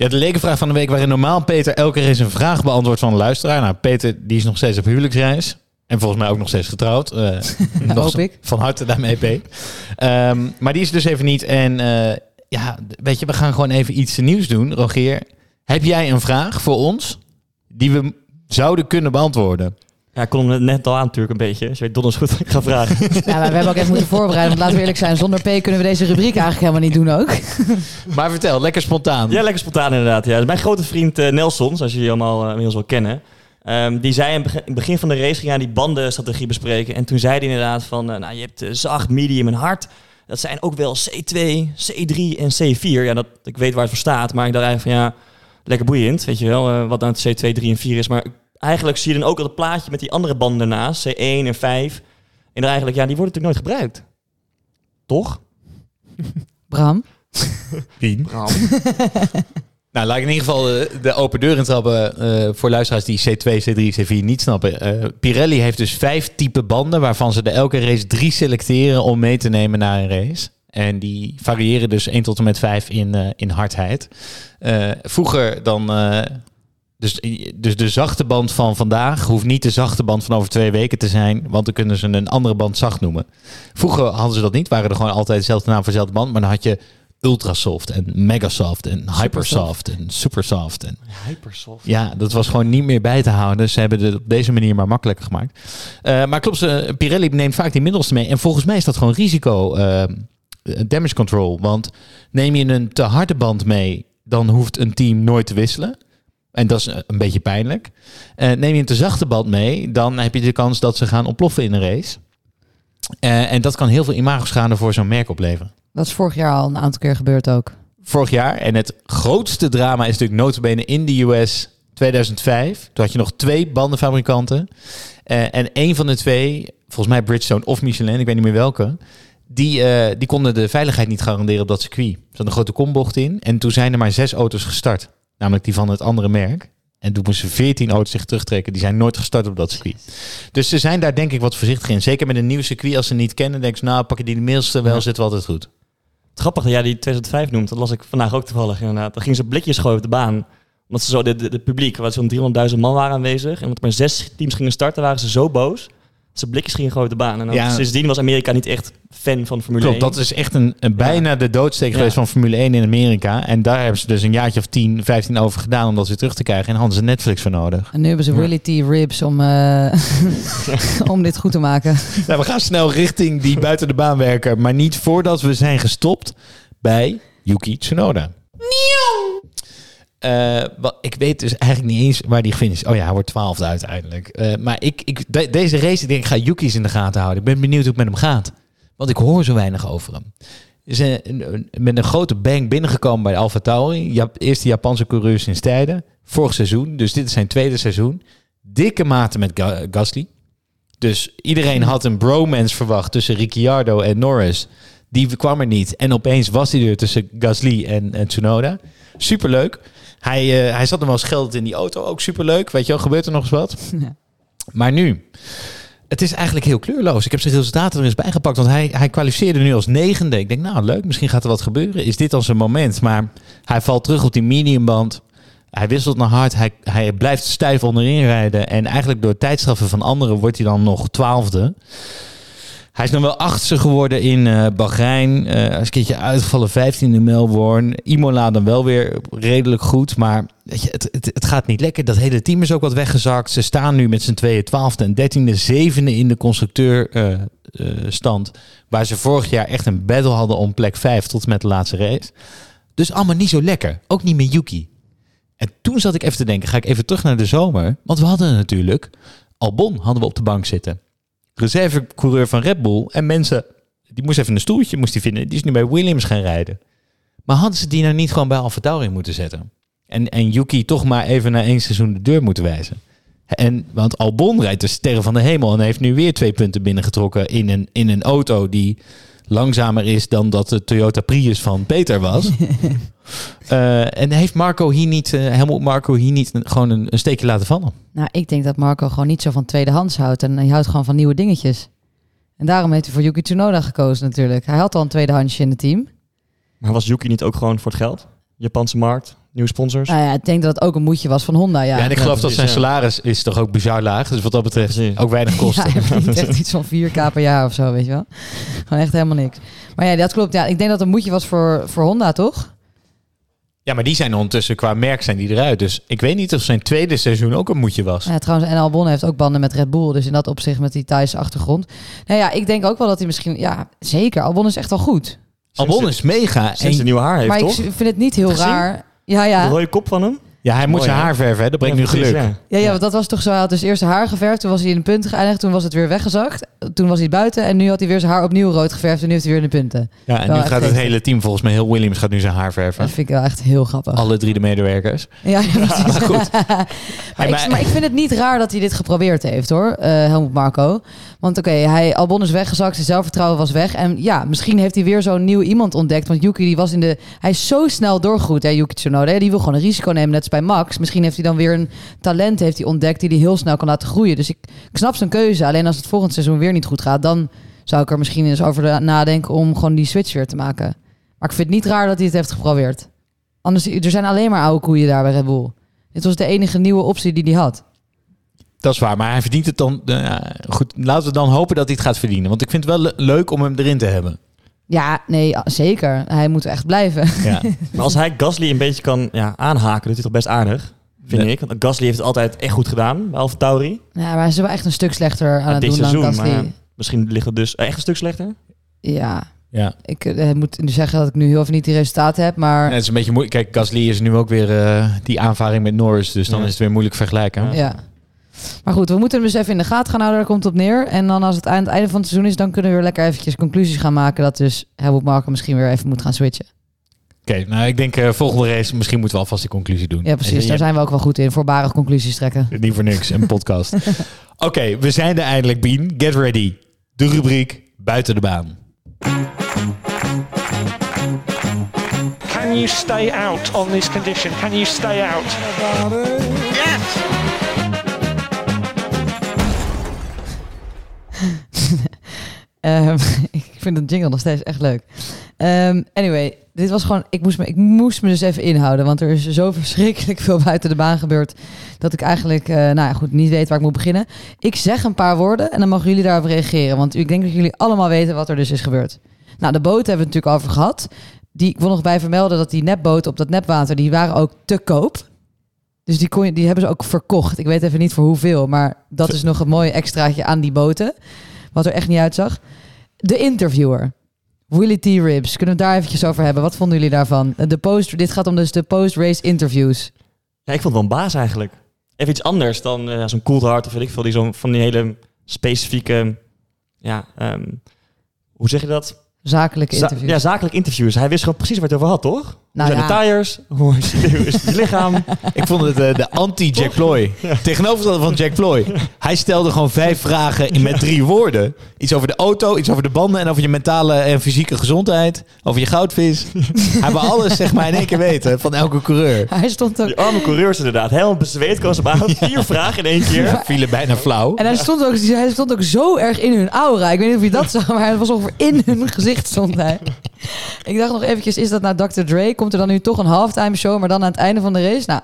Ja, de lekenvraag van de week waarin normaal Peter elke keer eens een vraag beantwoordt van een luisteraar. Nou, Peter die is nog steeds op huwelijksreis. En volgens mij ook nog steeds getrouwd. Eh, nog hoop ik. Van harte daarmee, P. Ehm, maar die is dus even niet. En eh, ja, weet je, we gaan gewoon even iets nieuws doen. Rogier, heb jij een vraag voor ons die we zouden kunnen beantwoorden? Ja, ik kon hem net al aan natuurlijk een beetje. Dus je weet donders goed wat ik ga vragen. Ja, maar we hebben ook even moeten voorbereiden. Want laten we eerlijk zijn, zonder P kunnen we deze rubriek eigenlijk helemaal niet doen ook. Maar vertel, lekker spontaan. Ja, lekker spontaan inderdaad. Ja. Mijn grote vriend eh, Nelson, zoals jullie allemaal eh, inmiddels wel kennen. ehm, die zei in het begin- in het begin van de race, ging hij die bandenstrategie bespreken. En toen zei hij inderdaad van, eh, nou je hebt zacht, medium en hard. Dat zijn ook wel C2, C3 en C4. Ja, dat, ik weet waar het voor staat, maar ik dacht eigenlijk van ja, lekker boeiend. Weet je wel, wat dan het C2, 3 en 4 is. Maar eigenlijk zie je dan ook al het plaatje met die andere banden ernaast, C1 en 5. En dan eigenlijk, ja, die worden natuurlijk nooit gebruikt. Toch? Bram. Pien. Nou, laat ik in ieder geval de, de open deur intrappen eh voor luisteraars die C2, C3, C4 niet snappen. Eh, Pirelli heeft dus vijf type banden waarvan ze de elke race drie selecteren om mee te nemen naar een race. En die variëren dus 1 tot en met 5 in, eh, in hardheid. Eh, vroeger dan... dus, dus de zachte band van vandaag hoeft niet de zachte band van over twee weken te zijn, want dan kunnen ze een andere band zacht noemen. Vroeger hadden ze dat niet, waren er gewoon altijd dezelfde naam voor dezelfde band, maar dan had je Ultrasoft en Megasoft en Hypersoft en Supersoft. En, Hypersoft. ja, dat was gewoon niet meer bij te houden. Ze hebben het op deze manier maar makkelijker gemaakt. Eh, maar klopt, ze, Pirelli neemt vaak die middelste mee. En volgens mij is dat gewoon risico eh, damage control. Want neem je een te harde band mee, dan hoeft een team nooit te wisselen. En dat is eh, een beetje pijnlijk. Eh, neem je een te zachte band mee, dan heb je de kans dat ze gaan ontploffen in een race. Eh, en dat kan heel veel imagoschade voor zo'n merk opleveren Dat is vorig jaar al een aantal keer gebeurd ook. vorig jaar. En het grootste drama is natuurlijk notabene in de US 2005. Toen had je nog twee bandenfabrikanten. En een van de twee, volgens mij Bridgestone of Michelin, ik weet niet meer welke... Die, die konden de veiligheid niet garanderen op dat circuit. Er zat een grote kombocht in. En toen zijn er maar zes auto's gestart. Namelijk die van het andere merk. En toen moesten 14 auto's zich terugtrekken. Die zijn nooit gestart op dat circuit. Dus ze zijn daar denk ik wat voorzichtig in. Zeker met een nieuw circuit. Als ze niet kennen, denk ze, nou pak je die middelste wel, Ja. zit wel altijd goed. Grappig dat jij die 2005 noemt. Dat las ik vandaag ook toevallig inderdaad. Dan gingen ze blikjes gooien op de baan. Omdat ze zo, de, de, de publiek, waar zo'n 300.000 man waren aanwezig. En omdat er maar zes teams gingen starten, waren ze zo boos. Ze blikjes op de baan. En Ja. sindsdien was Amerika niet echt fan van Formule Klopt, 1. dat is echt een, een bijna de doodsteek Ja. geweest van Formule 1 in Amerika. En daar hebben ze dus een jaartje of 10, 15 over gedaan om dat weer terug te krijgen. En hadden ze Netflix voor nodig. En nu hebben ze Willy T. Ribs om, eh, om dit goed te maken. Nou, we gaan snel richting die buiten de baan werken. Maar niet voordat we zijn gestopt bij Yuki Tsunoda. Eh, wel, ik weet dus eigenlijk niet eens waar die finisht. Oh ja, hij wordt twaalfde uiteindelijk. Eh, maar ik, ik, de- deze race, denk, ik ga Yuki's in de gaten houden. Ik ben benieuwd hoe het met hem gaat. Want ik hoor zo weinig over hem. Is met een grote bang binnengekomen bij Alfa Tauri. Jap, eerste Japanse coureur sinds tijden. Vorig seizoen, dus dit is zijn tweede seizoen. Dikke maten met Ga- Gasly. Dus iedereen had een bromance verwacht tussen Ricciardo en Norris. Die kwam er niet. En opeens was hij er tussen Gasly en, en Tsunoda. Superleuk. Hij, eh, hij zat nog wel scheldend in die auto. Ook superleuk. Weet je wel, gebeurt er nog eens wat? Ja. Maar nu, het is eigenlijk heel kleurloos. Ik heb zijn resultaten er eens bijgepakt. Want hij, hij kwalificeerde nu als negende. Ik denk, nou leuk, misschien gaat er wat gebeuren. Is dit dan zijn moment? Maar hij valt terug op die mediumband. Hij wisselt naar hard. Hij, hij blijft stijf onderin rijden. En eigenlijk door tijdstraffen van anderen wordt hij dan nog twaalfde. Hij is nog wel achtste geworden in eh Bahrein. Eh, hij is een keertje uitgevallen, 15e in Melbourne. Imola dan wel weer redelijk goed. Maar weet je, het, het, het gaat niet lekker. Dat hele team is ook wat weggezakt. Ze staan nu met z'n tweeën twaalfde en dertiende, zevende in de constructeurstand. waar ze vorig jaar echt een battle hadden om plek 5 tot met de laatste race. Dus allemaal niet zo lekker. Ook niet met Yuki. En toen zat ik even te denken, ga ik even terug naar de zomer. Want we hadden natuurlijk Albon hadden we op de bank zitten reservecoureur van Red Bull. En mensen, die moest even een stoeltje moest die vinden. Die is nu bij Williams gaan rijden. Maar hadden ze die nou niet gewoon bij Alfa Tauri moeten zetten? En, en Yuki toch maar even na één seizoen de deur moeten wijzen. En, want Albon rijdt de sterren van de hemel en heeft nu weer twee punten binnengetrokken in een, in een auto die langzamer is dan dat de Toyota Prius van Peter was. Eh, en heeft Marco hier niet, eh Helmut Marco hier niet een- gewoon een, een steekje laten vallen? Nou, ik denk dat Marco gewoon niet zo van tweedehands houdt. En hij houdt gewoon van nieuwe dingetjes. En daarom heeft hij voor Yuki Tsunoda gekozen natuurlijk. Hij had al een tweedehandsje in het team. Maar was Yuki niet ook gewoon voor het geld? Japanse markt, nieuwe sponsors? Nou ja, ik denk dat het ook een moedje was van Honda, ja. Ja, en ik Ja, geloof dat zijn ja. salaris is toch ook bizar laag. Dus wat dat betreft Precies. ook weinig Ja, kosten. verdient echt iets van 4k per jaar of zo, weet je wel. Gewoon echt helemaal niks. Maar ja, dat klopt. Ja, ik denk dat het een moedje was voor, voor Honda, toch? Ja, maar die zijn ondertussen qua merk zijn die eruit. Dus ik weet niet of zijn tweede seizoen ook een moedje was. Ja, trouwens, en Albon heeft ook banden met Red Bull. Dus in dat opzicht met die Thaise achtergrond. Nou ja, ik denk ook wel dat hij misschien... Ja, zeker. Albon is echt wel goed. Albon is mega. Sinds En, hij nieuwe haar heeft, maar toch? ik vind het niet heel Gezien? raar. Ja, De ja. rode kop van hem? ja, hij moet Mooi, zijn haar verven. Hè? Dat brengt Ja, nu geluk. ja. Ja, ja, want dat was toch zo. Hij had dus eerst zijn haar geverfd. Toen was hij in de punten geëindigd. Toen was het weer weggezakt. Toen was hij buiten. En nu had hij weer zijn haar opnieuw rood geverfd. En nu heeft hij weer in de punten. Ja, en Wel nu gaat het hele team, volgens mij heel Williams, gaat nu zijn haar verven. Dat vind ik wel echt heel grappig. Alle drie de medewerkers. Ja, ja, precies. goed. maar, Hey, ik, maar- maar ik vind het niet raar dat hij dit geprobeerd heeft, hoor. eh Helmut Marco. Want oké, hij Albon is weggezakt. Zijn zelfvertrouwen was weg. En ja, misschien heeft hij weer zo'n nieuw iemand ontdekt. Want Yuki, die was in de... Hij is zo snel doorgegroeid, hè, Yuki Tsunoda. Die wil gewoon een risico nemen, net als bij Max. Misschien heeft hij dan weer een talent heeft hij ontdekt... die hij heel snel kan laten groeien. Dus ik, ik snap zijn keuze. Alleen als het volgend seizoen weer niet goed gaat... dan zou ik er misschien eens over na- nadenken... om gewoon die switch weer te maken. Maar ik vind het niet raar dat hij het heeft geprobeerd. Anders, er zijn alleen maar oude koeien daar bij Red Bull. Dit was de enige nieuwe optie die hij had. Dat is waar, maar hij verdient het dan... eh, goed, laten we dan hopen dat hij het gaat verdienen. Want ik vind het wel le- leuk om hem erin te hebben. Ja, nee, zeker. Hij moet echt blijven. Ja. Maar als hij Gasly een beetje kan ja, aanhaken, doet hij toch best aardig, vind Nee. ik. Want Gasly heeft het altijd echt goed gedaan bij Alfa Tauri. Ja, maar hij is wel echt een stuk slechter aan Ja, het dit doen seizoen, dan Gasly. maar ja, misschien ligt het dus echt een stuk slechter. Ja, ja. ik eh, moet nu zeggen dat ik nu heel even niet die resultaten heb, maar het is een beetje moeilijk. Kijk, Gasly is nu ook weer eh, die aanvaring met Norris. Dus dan Ja. is het weer moeilijk vergelijken. ja. Maar goed, we moeten hem dus even in de gaten gaan houden. Daar komt het op neer. En dan als het aan het einde van het seizoen is, dan kunnen we weer lekker eventjes conclusies gaan maken. Dat dus Helmut Marko misschien weer even moet gaan switchen. Oké, nou ik denk eh, volgende race, misschien moeten we alvast die conclusie doen. Ja, precies. Daar zijn we ook wel goed in. Voorbarig conclusies trekken. Niet voor niks, een podcast. Oké, we zijn er eindelijk, Bien. Get ready. De rubriek Buiten de baan. Can you stay out on this condition? Can you stay out? Ehm, ik vind het jingle nog steeds echt leuk. Ehm, anyway, dit was gewoon. Ik moest, me, ik moest me dus even inhouden. Want er is zo verschrikkelijk veel buiten de baan gebeurd. Dat ik eigenlijk, eh, nou ja, goed, niet weet waar ik moet beginnen. Ik zeg een paar woorden en dan mogen jullie daarop reageren. Want ik denk dat jullie allemaal weten wat er dus is gebeurd. Nou, de boot hebben we natuurlijk over gehad. Die, ik wil nog bij vermelden dat die nepboten op dat nepwater, die waren ook te koop. Dus die, kon die hebben ze ook verkocht. Ik weet even niet voor hoeveel, maar dat is nog een mooi extraatje aan die boten. Wat er echt niet uitzag. De interviewer. Willy T. Ribs. Kunnen we het daar eventjes over hebben? Wat vonden jullie daarvan? De post, dit gaat om dus de post-race interviews. Ja, ik vond het wel een baas eigenlijk. Even iets anders dan eh, zo'n Coulthard of weet ik veel. Die zo'n van die hele specifieke, ja, ehm, hoe zeg je dat? Zakelijke Za- interviews. ja, zakelijk interviews. Hij wist gewoon precies waar het over had, toch? Hoe Nou zijn ja. de tires? Hoe is, hoe is het lichaam? Ik vond het eh, de anti-Jack Ploy. Tegenovergestelde van Jack Ploy. Hij stelde gewoon vijf vragen in met drie woorden. Iets over de auto, iets over de banden en over je mentale en fysieke gezondheid. Over je goudvis. Hij wil alles zeg maar in één keer weten van elke coureur. Hij stond ook... Die arme coureurs inderdaad. Helemaal bezweet komen ze op aan. Vier vragen in één keer. Vielen bijna flauw. En hij stond, ook, hij stond ook zo erg in hun aura. Ik weet niet of je dat zag, maar hij was ongeveer in hun gezicht stond hij. Ik dacht nog eventjes, is dat nou Dr. Dre? Komt er dan nu toch een halftime show, maar dan aan het einde van de race? Nou,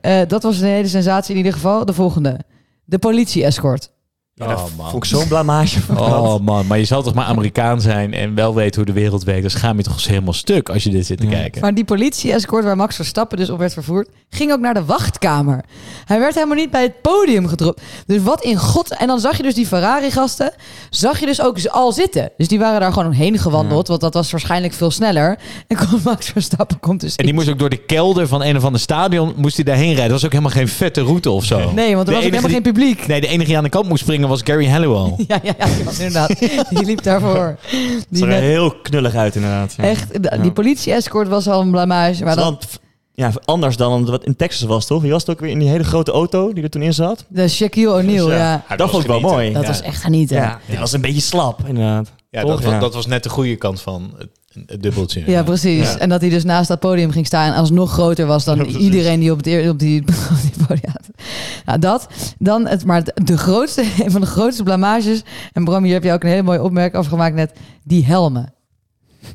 eh, dat was een hele sensatie in ieder geval. De volgende. De politie-escort. Ja, dat Oh, man. vond ik zo'n blamage. van dat. Oh man, maar je zal toch maar Amerikaan zijn en wel weten hoe de wereld werkt. Dan schaam je toch eens helemaal stuk als je dit zit te Ja. kijken. Maar die politie-escort waar Max Verstappen dus op werd vervoerd, ging ook naar de wachtkamer. Hij werd helemaal niet bij het podium gedropt. Dus wat in god... En dan zag je dus die Ferrari-gasten, zag je dus ook ze al zitten. Dus die waren daar gewoon heen gewandeld, want dat was waarschijnlijk veel sneller. En kon Max Verstappen komt dus En die moest ook door de kelder van een of ander stadion moest hij daarheen rijden. Dat was ook helemaal geen vette route of zo. Nee, want er De was ook helemaal geen publiek. Nee, de enige die aan de kant moest springen was Gary Halliwell. Ja, ja, ja, die was inderdaad. Die liep daarvoor. Het Die zag er net- heel knullig uit inderdaad. Ja. echt, de- die Ja. politie-escort was al een blamage. Maar dan, ja, anders dan wat in Texas was, toch? Je was het ook weer in die hele grote auto die er toen in zat. de Shaquille O'Neal, Dus ja. Dat vond ik wel mooi. Dat Ja. was echt genieten. Ja, die was een beetje slap, inderdaad. Ja, Toch? dat, dat was net de goede kant van het, dubbeltje. Ja, precies. Ja. En dat hij dus naast dat podium ging staan en alsnog groter was dan Ja, iedereen die op, het, op die, op die podium had. Nou, dat. Dan het, maar de, grootste, een van de grootste blamages. En Bram, hier heb je ook een hele mooie opmerking over gemaakt net. Die helmen.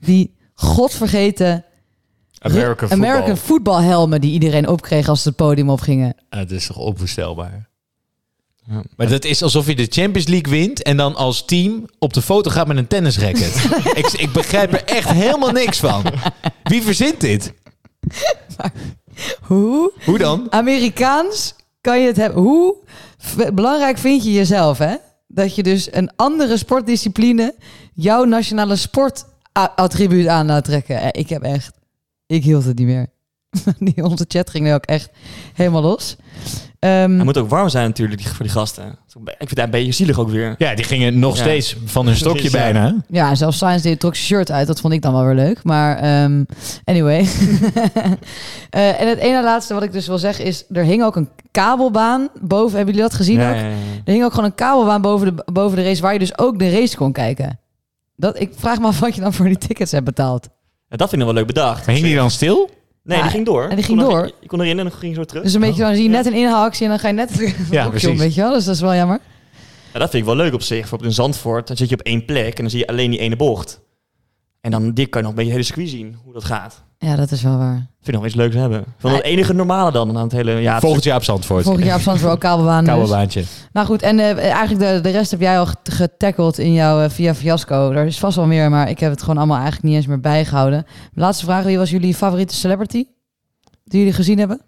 Die godvergeten American football. American voetbalhelmen die iedereen opkreeg als ze het podium opgingen. Het is toch onvoorstelbaar. Ja. Maar dat is alsof je de Champions League wint en dan als team op de foto gaat met een tennisracket. ik, ik begrijp er echt helemaal niks van. Wie verzint dit? Hoe Hoe dan? Amerikaans kan je het hebben? Hoe belangrijk vind je jezelf, hè? Dat je dus een andere sportdiscipline jouw nationale sportattribuut aan laat trekken. Eh, Ik heb echt... Ik hield het niet meer. Die, onze chat ging nu ook echt helemaal los. Ehm, Hij moet ook warm zijn natuurlijk die- voor die gasten. Ik vind het een beetje zielig ook weer. Ja, die gingen nog Ja. steeds van hun stokje ja. bijna. hè? ja, zelfs Science deed trok zijn shirt uit. Dat vond ik dan wel weer leuk. Maar ehm, anyway. Eh, en het ene laatste wat ik dus wil zeggen is... Er hing ook een kabelbaan boven. Hebben jullie dat gezien Ja, ook? ja, ja. Er hing ook gewoon een kabelbaan boven de, boven de race... waar je dus ook de race kon kijken. Dat, ik vraag me af wat je dan voor die tickets hebt betaald. Ja, dat vind ik nog wel leuk bedacht. Maar hing die dan stil? Nee, Ja, die ging door. en die ging kon door. Je kon erin en dan ging je zo terug. Dus een beetje, dan zie je net een inhaalactie... en dan ga je net Ja, op, precies. weet je wel? Dus dat is wel jammer. Ja, dat vind ik wel leuk op zich. Bijvoorbeeld in Zandvoort, dan zit je op één plek en dan zie je alleen die ene bocht. En dan dit kan je nog een beetje het hele circuit zien, hoe dat gaat. Ja, dat is wel waar. Vind ik nog iets leuks hebben. Van het enige normale dan aan het hele... Ja, het Volgend jaar op Zandvoort. Volgend jaar op Zandvoort ook kabelbaan. dus. Kabelbaantje. Nou goed, en eh, eigenlijk de, de rest heb jij al get- getackled in jouw eh, Via Fiasco. Er is vast wel meer, maar ik heb het gewoon allemaal eigenlijk niet eens meer bijgehouden. Laatste vraag, wie was jullie favoriete celebrity? Die jullie gezien hebben?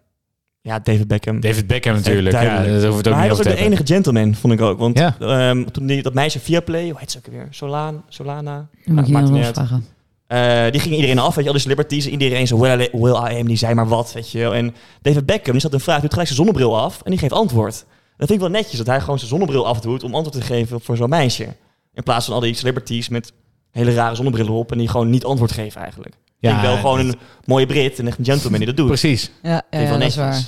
ja, David Beckham. David Beckham natuurlijk. Ja, dat hoeft het ook maar hij was ook de hebben. enige gentleman, vond ik ook. Want Ja. ehm, toen die, dat meisje via Play, hoe heet ze ook weer? Solan, Solana? Dan Nou, moet niet niet nog vragen. Eh, die ging iedereen af, weet je, al die celebrities. Iedereen zo, will I, will I am, die zei maar wat, weet je wel. En David Beckham, die zat een vraag, doet gelijk zijn zonnebril af en die geeft antwoord. Dat vind ik wel netjes, dat hij gewoon zijn zonnebril afdoet om antwoord te geven voor zo'n meisje. In plaats van al die celebrities met hele rare zonnebrillen op en die gewoon niet antwoord geven eigenlijk. Ja, ik denk wel gewoon een mooie Brit en echt een gentleman die dat doet. Precies. Ja, ja, ja, dat is waar.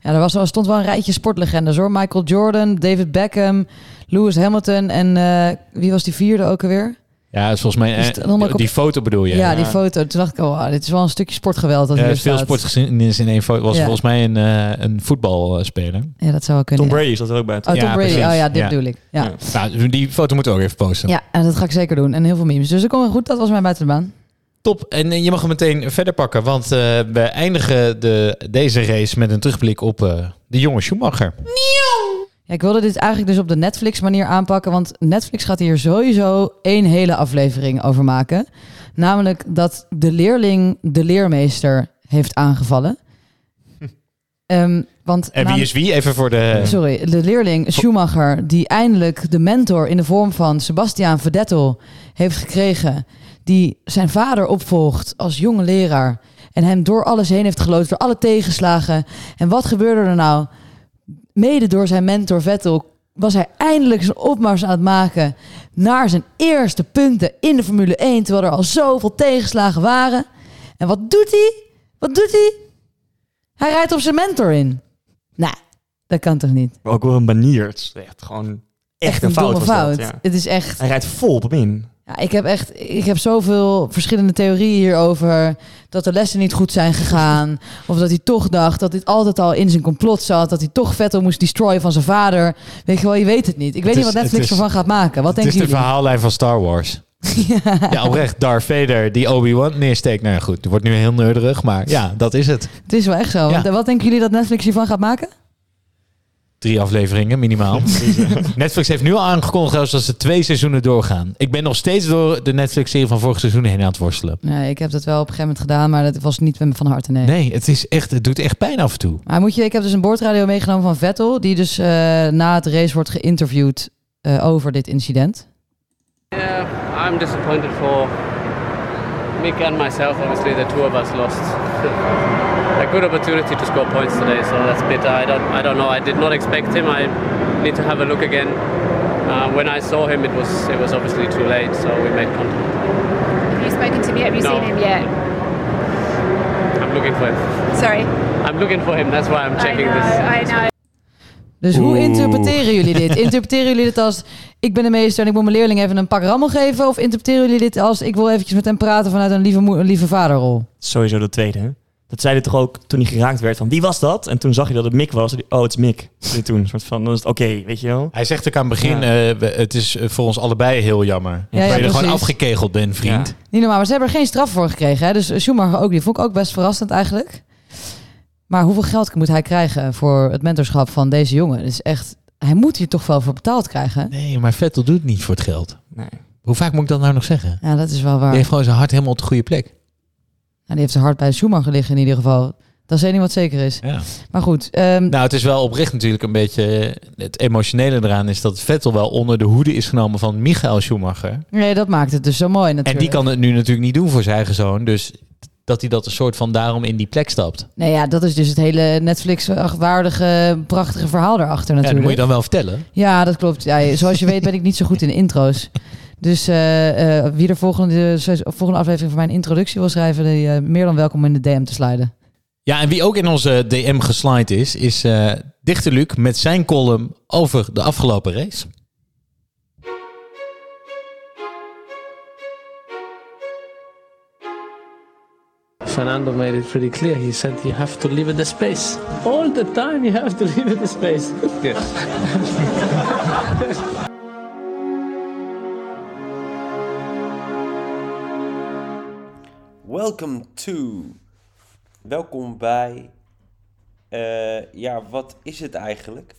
Ja, er, was, er stond wel een rijtje sportlegendes hoor. Michael Jordan, David Beckham, Lewis Hamilton en eh, wie was die vierde ook alweer? Ja, dat is volgens mij... Is eh, die foto bedoel je? Ja, Ja. die foto. Toen dacht ik, oh, dit is wel een stukje sportgeweld. Dat Ja, hier is veel sportgeschiedenis in één foto. Was Ja. volgens mij een, eh, een voetbalspeler. Ja, dat zou wel kunnen. Tom. Brady zat er ook bij. Oh? Tom Ja, Brady. precies. Oh ja, dit Ja. bedoel ik. Ja. Ja. Nou, die foto moeten we ook even posten. Ja, en dat ga ik zeker doen. En heel veel memes. Dus dat komt goed. Dat was mijn buitenbaan. Top. En eh, je mag hem meteen verder pakken. Want eh, we eindigen de, deze race met een terugblik op eh, de jonge Schumacher. Ja, ik wilde dit eigenlijk dus op de Netflix manier aanpakken. Want Netflix gaat hier sowieso één hele aflevering over maken. Namelijk dat de leerling de leermeester heeft aangevallen. Ehm, want En wie is wie? Even voor de... Sorry, de leerling Schumacher, die eindelijk de mentor in de vorm van Sebastian Vettel heeft gekregen, die zijn vader opvolgt als jonge leraar en hem door alles heen heeft geloodst, door alle tegenslagen. En wat gebeurde er nou? Mede door zijn mentor Vettel was hij eindelijk zijn opmars aan het maken naar zijn eerste punten in de Formule 1, terwijl er al zoveel tegenslagen waren. En wat doet hij? Wat doet hij? Hij rijdt op zijn mentor in. Nou, dat kan toch niet? Maar ook wel een manier. Het is echt gewoon echt, een, fout. fout. Dat, ja. Het is echt... Hij rijdt vol op hem in. Ja, ik heb echt, ik heb zoveel verschillende theorieën hierover. Dat de lessen niet goed zijn gegaan. of dat hij toch dacht dat dit altijd al in zijn complot zat. Dat hij toch Vettel moest destroyen van zijn vader. Weet je wel, je weet het niet. Ik weet is- niet wat Netflix is- ervan gaat maken. Wat Het is de verhaallijn van Star Wars. ja. oprecht. Darth Vader die Obi-Wan neersteekt. Nou ja, goed, het wordt nu heel nerderig, maar ja, dat is het. Het is wel echt zo. Ja. Wat denken jullie dat Netflix hiervan gaat maken? Drie afleveringen minimaal. Netflix heeft nu al aangekondigd dat ze twee seizoenen doorgaan. Ik ben nog steeds door de Netflix-serie van vorig seizoen heen aan het worstelen. Nee, ik heb dat wel op een gegeven moment gedaan. Maar dat was niet met me van harte, nee. Nee, het, is echt, het doet echt pijn af en toe. Maar moet je, ik heb dus een boordradio meegenomen van Vettel. Die dus eh, na het race wordt geïnterviewd eh, over dit incident. Yeah, I'm disappointed for Mick and myself. Obviously, the two of us lost a good opportunity to score points today, so that's bitter. I don't, I don't know. I did not expect him. I need to have a look again. Uh, when I saw him, it was it was obviously too late, so we made contact. Have you spoken to him yet? Have you No. seen him yet? I'm looking for him. Sorry. I'm looking for him. That's why I'm I checking know, this. I know. Dus hoe Oeh. interpreteren jullie dit? Interpreteren jullie dit als ik ben de meester en ik moet mijn leerling even een pak rammel geven? Of interpreteren jullie dit als ik wil eventjes met hem praten vanuit een lieve, een lieve vaderrol? Sowieso de tweede. hè? Dat zei hij toch ook toen hij geraakt werd van wie was dat? En toen zag je dat het Mick was. Die, Oh, het is Mick. Hij toen. Een soort van, dan is het oké, weet je wel. Hij zegt ook aan het begin, Ja. eh, we- het is voor ons allebei heel jammer. Ja, dat ja, je er gewoon afgekegeld bent, vriend. Ja. Niet normaal, maar ze hebben er geen straf voor gekregen. Hè? Dus Schumacher ook niet. Vond ik ook best verrassend eigenlijk. Maar hoeveel geld moet hij krijgen voor het mentorschap van deze jongen? Dat is echt, hij moet hier toch wel voor betaald krijgen. Nee, maar Vettel doet het niet voor het geld. Nee. Hoe vaak moet ik dat nou nog zeggen? Ja, dat is wel waar. Die heeft gewoon zijn hart helemaal op de goede plek. En die heeft zijn hart bij Schumacher liggen in ieder geval. Dat is één ding wat zeker is. Ja. Maar goed, ehm, Nou, het is wel oprecht natuurlijk een beetje... Het emotionele eraan is dat Vettel wel onder de hoede is genomen van Michael Schumacher. nee, dat maakt het dus zo mooi natuurlijk. En die kan het nu natuurlijk niet doen voor zijn eigen zoon. Dus dat hij dat een soort van daarom in die plek stapt. Nee, ja, dat is dus het hele Netflix-waardige, prachtige verhaal Ja, dat natuurlijk. moet je dan wel vertellen. Ja, dat klopt. Ja, zoals je weet ben ik niet zo goed in intro's. Dus eh, eh, wie de volgende, volgende aflevering van mijn introductie wil schrijven, die, eh, meer dan welkom in de DM te sliden. Ja, en wie ook in onze DM geslide is, is eh Dichter Luc met zijn column over de afgelopen race. Fernando made it pretty clear. He said you have to leave it the space. All the time you have to leave it the space. Welcome to. Welkom bij. eh, ja, wat is het eigenlijk?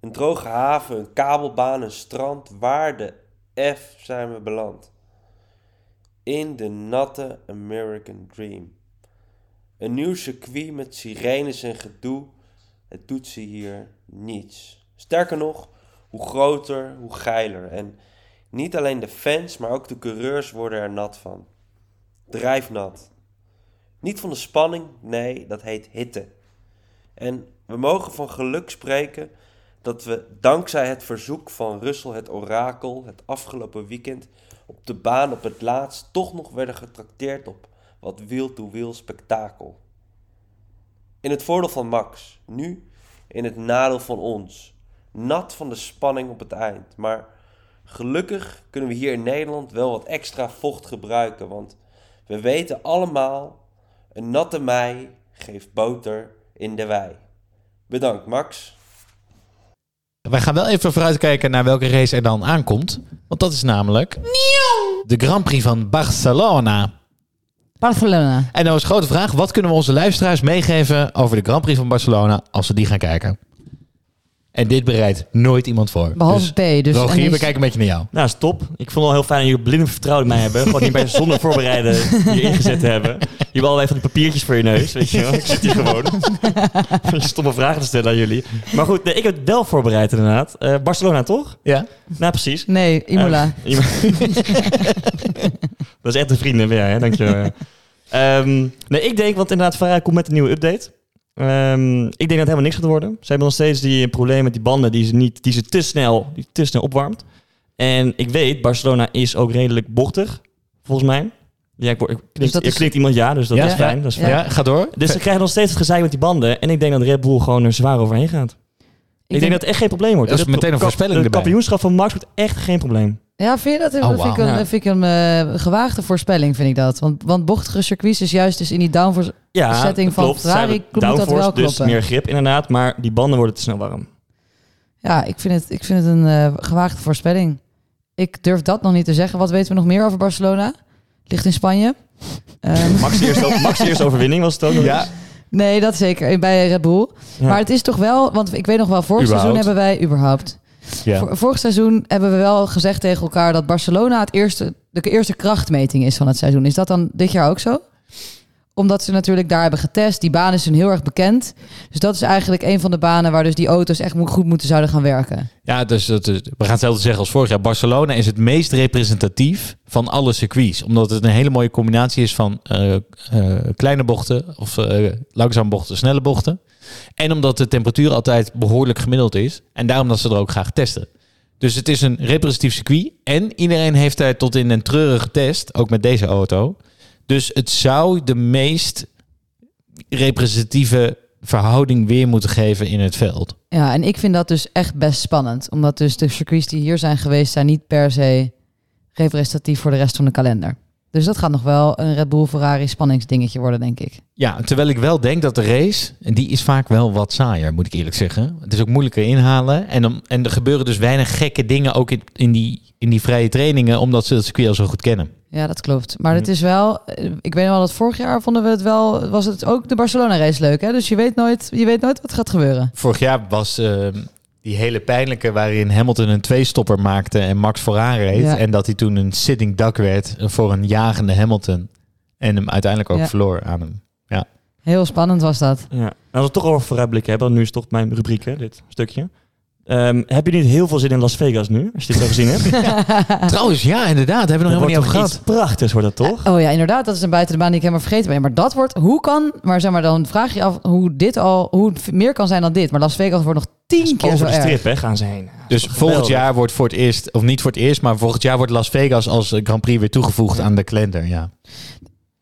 Een droge haven, een kabelbaan, een strand. Waar de F zijn we beland? In de natte American Dream. Een nieuw circuit met sirenes en gedoe. Het doet ze hier niets. Sterker nog, hoe groter, hoe geiler. En niet alleen de fans, maar ook de coureurs worden er nat van. Drijfnat. Niet van de spanning, nee, dat heet hitte. En we mogen van geluk spreken dat we dankzij het verzoek van Russell het orakel het afgelopen weekend op de baan op het laatst toch nog werden getrakteerd op wat wiel-to-wiel spektakel. In het voordeel van Max, nu in het nadeel van ons. Nat van de spanning op het eind, maar gelukkig kunnen we hier in Nederland wel wat extra vocht gebruiken, want we weten allemaal, een natte mei geeft boter in de wei. Bedankt Max. Wij gaan wel even vooruitkijken naar welke race er dan aankomt. Want dat is namelijk de Grand Prix van Barcelona. Barcelona. En dan is de grote vraag, wat kunnen we onze luisteraars meegeven over de Grand Prix van Barcelona als we die gaan kijken? En dit bereidt nooit iemand voor. Behalve P. Dus, Rogier, en we kijken een beetje naar jou. Nou, is top. Ik vond het wel heel fijn dat jullie blind vertrouwen in mij hebben. Gewoon hierbij zonder voorbereiden hier ingezet te hebben. Je hebt allerlei van die papiertjes voor je neus, weet je wel. Ik zit hier gewoon. Van je stomme vragen te stellen aan jullie. Maar goed, nee, ik heb het wel voorbereid inderdaad. Eh, Barcelona, toch? Ja. Nou, precies. Nee, Imola. Eh, Imo- dat is echt een vrienden, jij, hè? Dankjewel. Ehm nee, ik denk, want inderdaad, Ferrari komt met een nieuwe update. Ehm, ik denk dat het helemaal niks gaat worden. Ze hebben nog steeds die probleem met die banden die ze, niet, die ze te, snel, die te snel opwarmt. En ik weet, Barcelona is ook redelijk bochtig, volgens mij. Ja, ik, ik, klinkt, Dus dat is- klinkt iemand ja, dus dat Ja? is fijn. Ja. Dat is fijn. Ja, ga door. Dus ze krijgen nog steeds het gezeik met die banden. En ik denk dat Red Bull gewoon er zwaar overheen gaat. Ik, denk, dat het echt geen probleem wordt. Dat is meteen een voorspelling Het kampioenschap van Max wordt echt geen probleem. Ja, vind je dat? Oh, dat vind ik een, Ja. vind ik een gewaagde voorspelling, vind ik dat. Want, want bochtige circuits is juist dus in die downforce Ja, setting van klopt. Ferrari moet hebben dat wel downforce, kloppen. Dus meer grip inderdaad, maar die banden worden te snel warm. Ja, ik vind het, ik vind het een eh, gewaagde voorspelling. Ik durf dat nog niet te zeggen. Wat weten we nog meer over Barcelona? Ligt in Spanje. Ehm, Max de eerste, Max eerste overwinning was het ook Ja. nee, dat zeker. Bij Red Bull. Ja. Maar het is toch wel... Want ik weet nog wel, vorig Überhaupt. seizoen hebben wij... überhaupt. Ja. Vor- vorig seizoen hebben we wel gezegd tegen elkaar... dat Barcelona het eerste, de eerste krachtmeting is van het seizoen. Is dat dan dit jaar ook zo? Omdat ze natuurlijk daar hebben getest. Die baan is heel erg bekend. Dus dat is eigenlijk een van de banen... waar dus die auto's echt goed moeten zouden gaan werken. Ja, dus dat we gaan hetzelfde zeggen als vorig jaar. Barcelona is het meest representatief van alle circuits. Omdat het een hele mooie combinatie is van eh, eh, kleine bochten of eh langzame bochten, snelle bochten. En omdat de temperatuur altijd behoorlijk gemiddeld is. En daarom dat ze er ook graag testen. Dus het is een representatief circuit. En iedereen heeft daar tot in een treurig getest, ook met deze auto. Dus het zou de meest representatieve verhouding weer moeten geven in het veld. Ja, en ik vind dat dus echt best spannend. Omdat dus de circuits die hier zijn geweest... zijn niet per se representatief voor de rest van de kalender. Dus dat gaat nog wel een Red Bull Ferrari spanningsdingetje worden, denk ik. Ja, terwijl ik wel denk dat de race, en die is vaak wel wat saaier, moet ik eerlijk zeggen. Het is ook moeilijker inhalen. En, en er gebeuren dus weinig gekke dingen ook in, in, die, in die vrije trainingen, omdat ze het circuit al zo goed kennen. Ja, dat klopt. Maar het is wel... eh, Ik weet nog wel dat vorig jaar vonden we het wel... Was het ook de Barcelona race leuk, hè? Dus je weet nooit, je weet nooit wat gaat gebeuren. Vorig jaar was eh, die hele pijnlijke waarin Hamilton een tweestopper maakte en Max vooraan reed. Ja. En dat hij toen een sitting duck werd voor een jagende Hamilton. En hem uiteindelijk ook Ja. verloor aan hem. Ja. Heel spannend was dat. Ja. En als we het toch over vooruitblikken hebben, nu is het toch mijn rubriek, hè, dit stukje. Ehm, heb je niet heel veel zin in Las Vegas nu, als je dit zo gezien hebt? Trouwens, ja, inderdaad. Hebben we nog helemaal niet over Wordt gehad. prachtigs, wordt dat toch? Oh ja, inderdaad. Dat is een buiten de baan die ik helemaal vergeten ben. Maar dat wordt... Hoe kan... Maar zeg maar, dan vraag je je af hoe dit al... Hoe het meer kan zijn dan dit. Maar Las Vegas wordt nog tien keer zo Over de strip, hè, gaan ze heen. Dus volgend jaar wordt voor het eerst, of niet voor het eerst, maar volgend jaar wordt Las Vegas als eh, Grand Prix weer toegevoegd aan de kalender. Ja.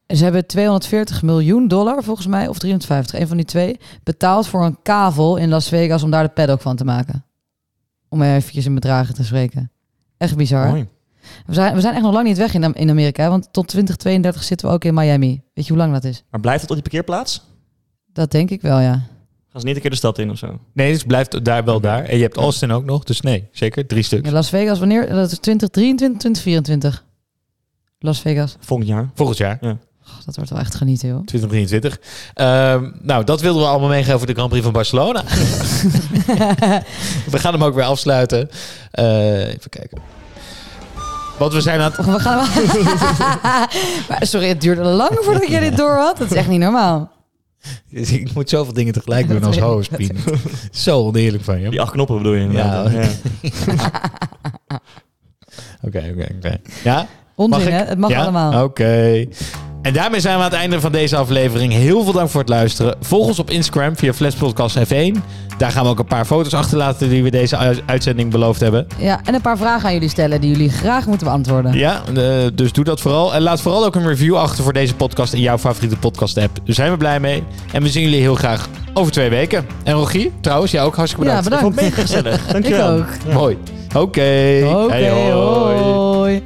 Ze hebben 240 miljoen dollar, volgens mij, of 350, een van die twee, betaald voor een kavel in Las Vegas om daar de paddock van te maken. Om eventjes in bedragen te spreken. Echt bizar. Mooi. We zijn, we zijn echt nog lang niet weg in, in Amerika, want tot 2032 zitten we ook in Miami. Weet je hoe lang dat is? Maar blijft het op die parkeerplaats? Dat denk ik wel, ja. Gaan ze niet een keer de stad in of zo? Nee, dus blijft daar wel daar. En je hebt Austin ook nog, dus nee, zeker. Drie stuks. ja Las Vegas, wanneer? Dat is 2023, 2024. Las Vegas. Volgend jaar. Volgend jaar. Ja. Dat wordt wel echt genieten, joh. 2023. Ehm, nou, dat wilden we allemaal meegeven voor de Grand Prix van Barcelona. we gaan hem ook weer afsluiten. Eh, even kijken. Want we zijn aan het... We gaan... maar, sorry, het duurde lang voordat jij dit door had. Dat is echt niet normaal. Ik moet zoveel dingen tegelijk doen als ik, host, Pien. Zo oneerlijk van je. Die acht knoppen bedoel je Ja, inderdaad. oké. Ja. Oké, oké, oké. Ja? Onzin, ik? hè? Het mag Ja? allemaal. Oké. En daarmee zijn we aan het einde van deze aflevering. Heel veel dank voor het luisteren. Volg ons op Instagram via Flashpodcast F1. Daar gaan we ook een paar foto's achterlaten die we deze uitzending beloofd hebben. Ja, en een paar vragen aan jullie stellen die jullie graag moeten beantwoorden. Ja, dus doe dat vooral. En laat vooral ook een review achter voor deze podcast in jouw favoriete podcast app. Daar zijn we blij mee. En we zien jullie heel graag over twee weken. En Rogier, trouwens, jij ook hartstikke Ja, bedankt. bedankt. Ik vond het mega gezellig. Ik Dankjewel. ook. Mooi. Oké. Oké, Hey, hoi. hoi.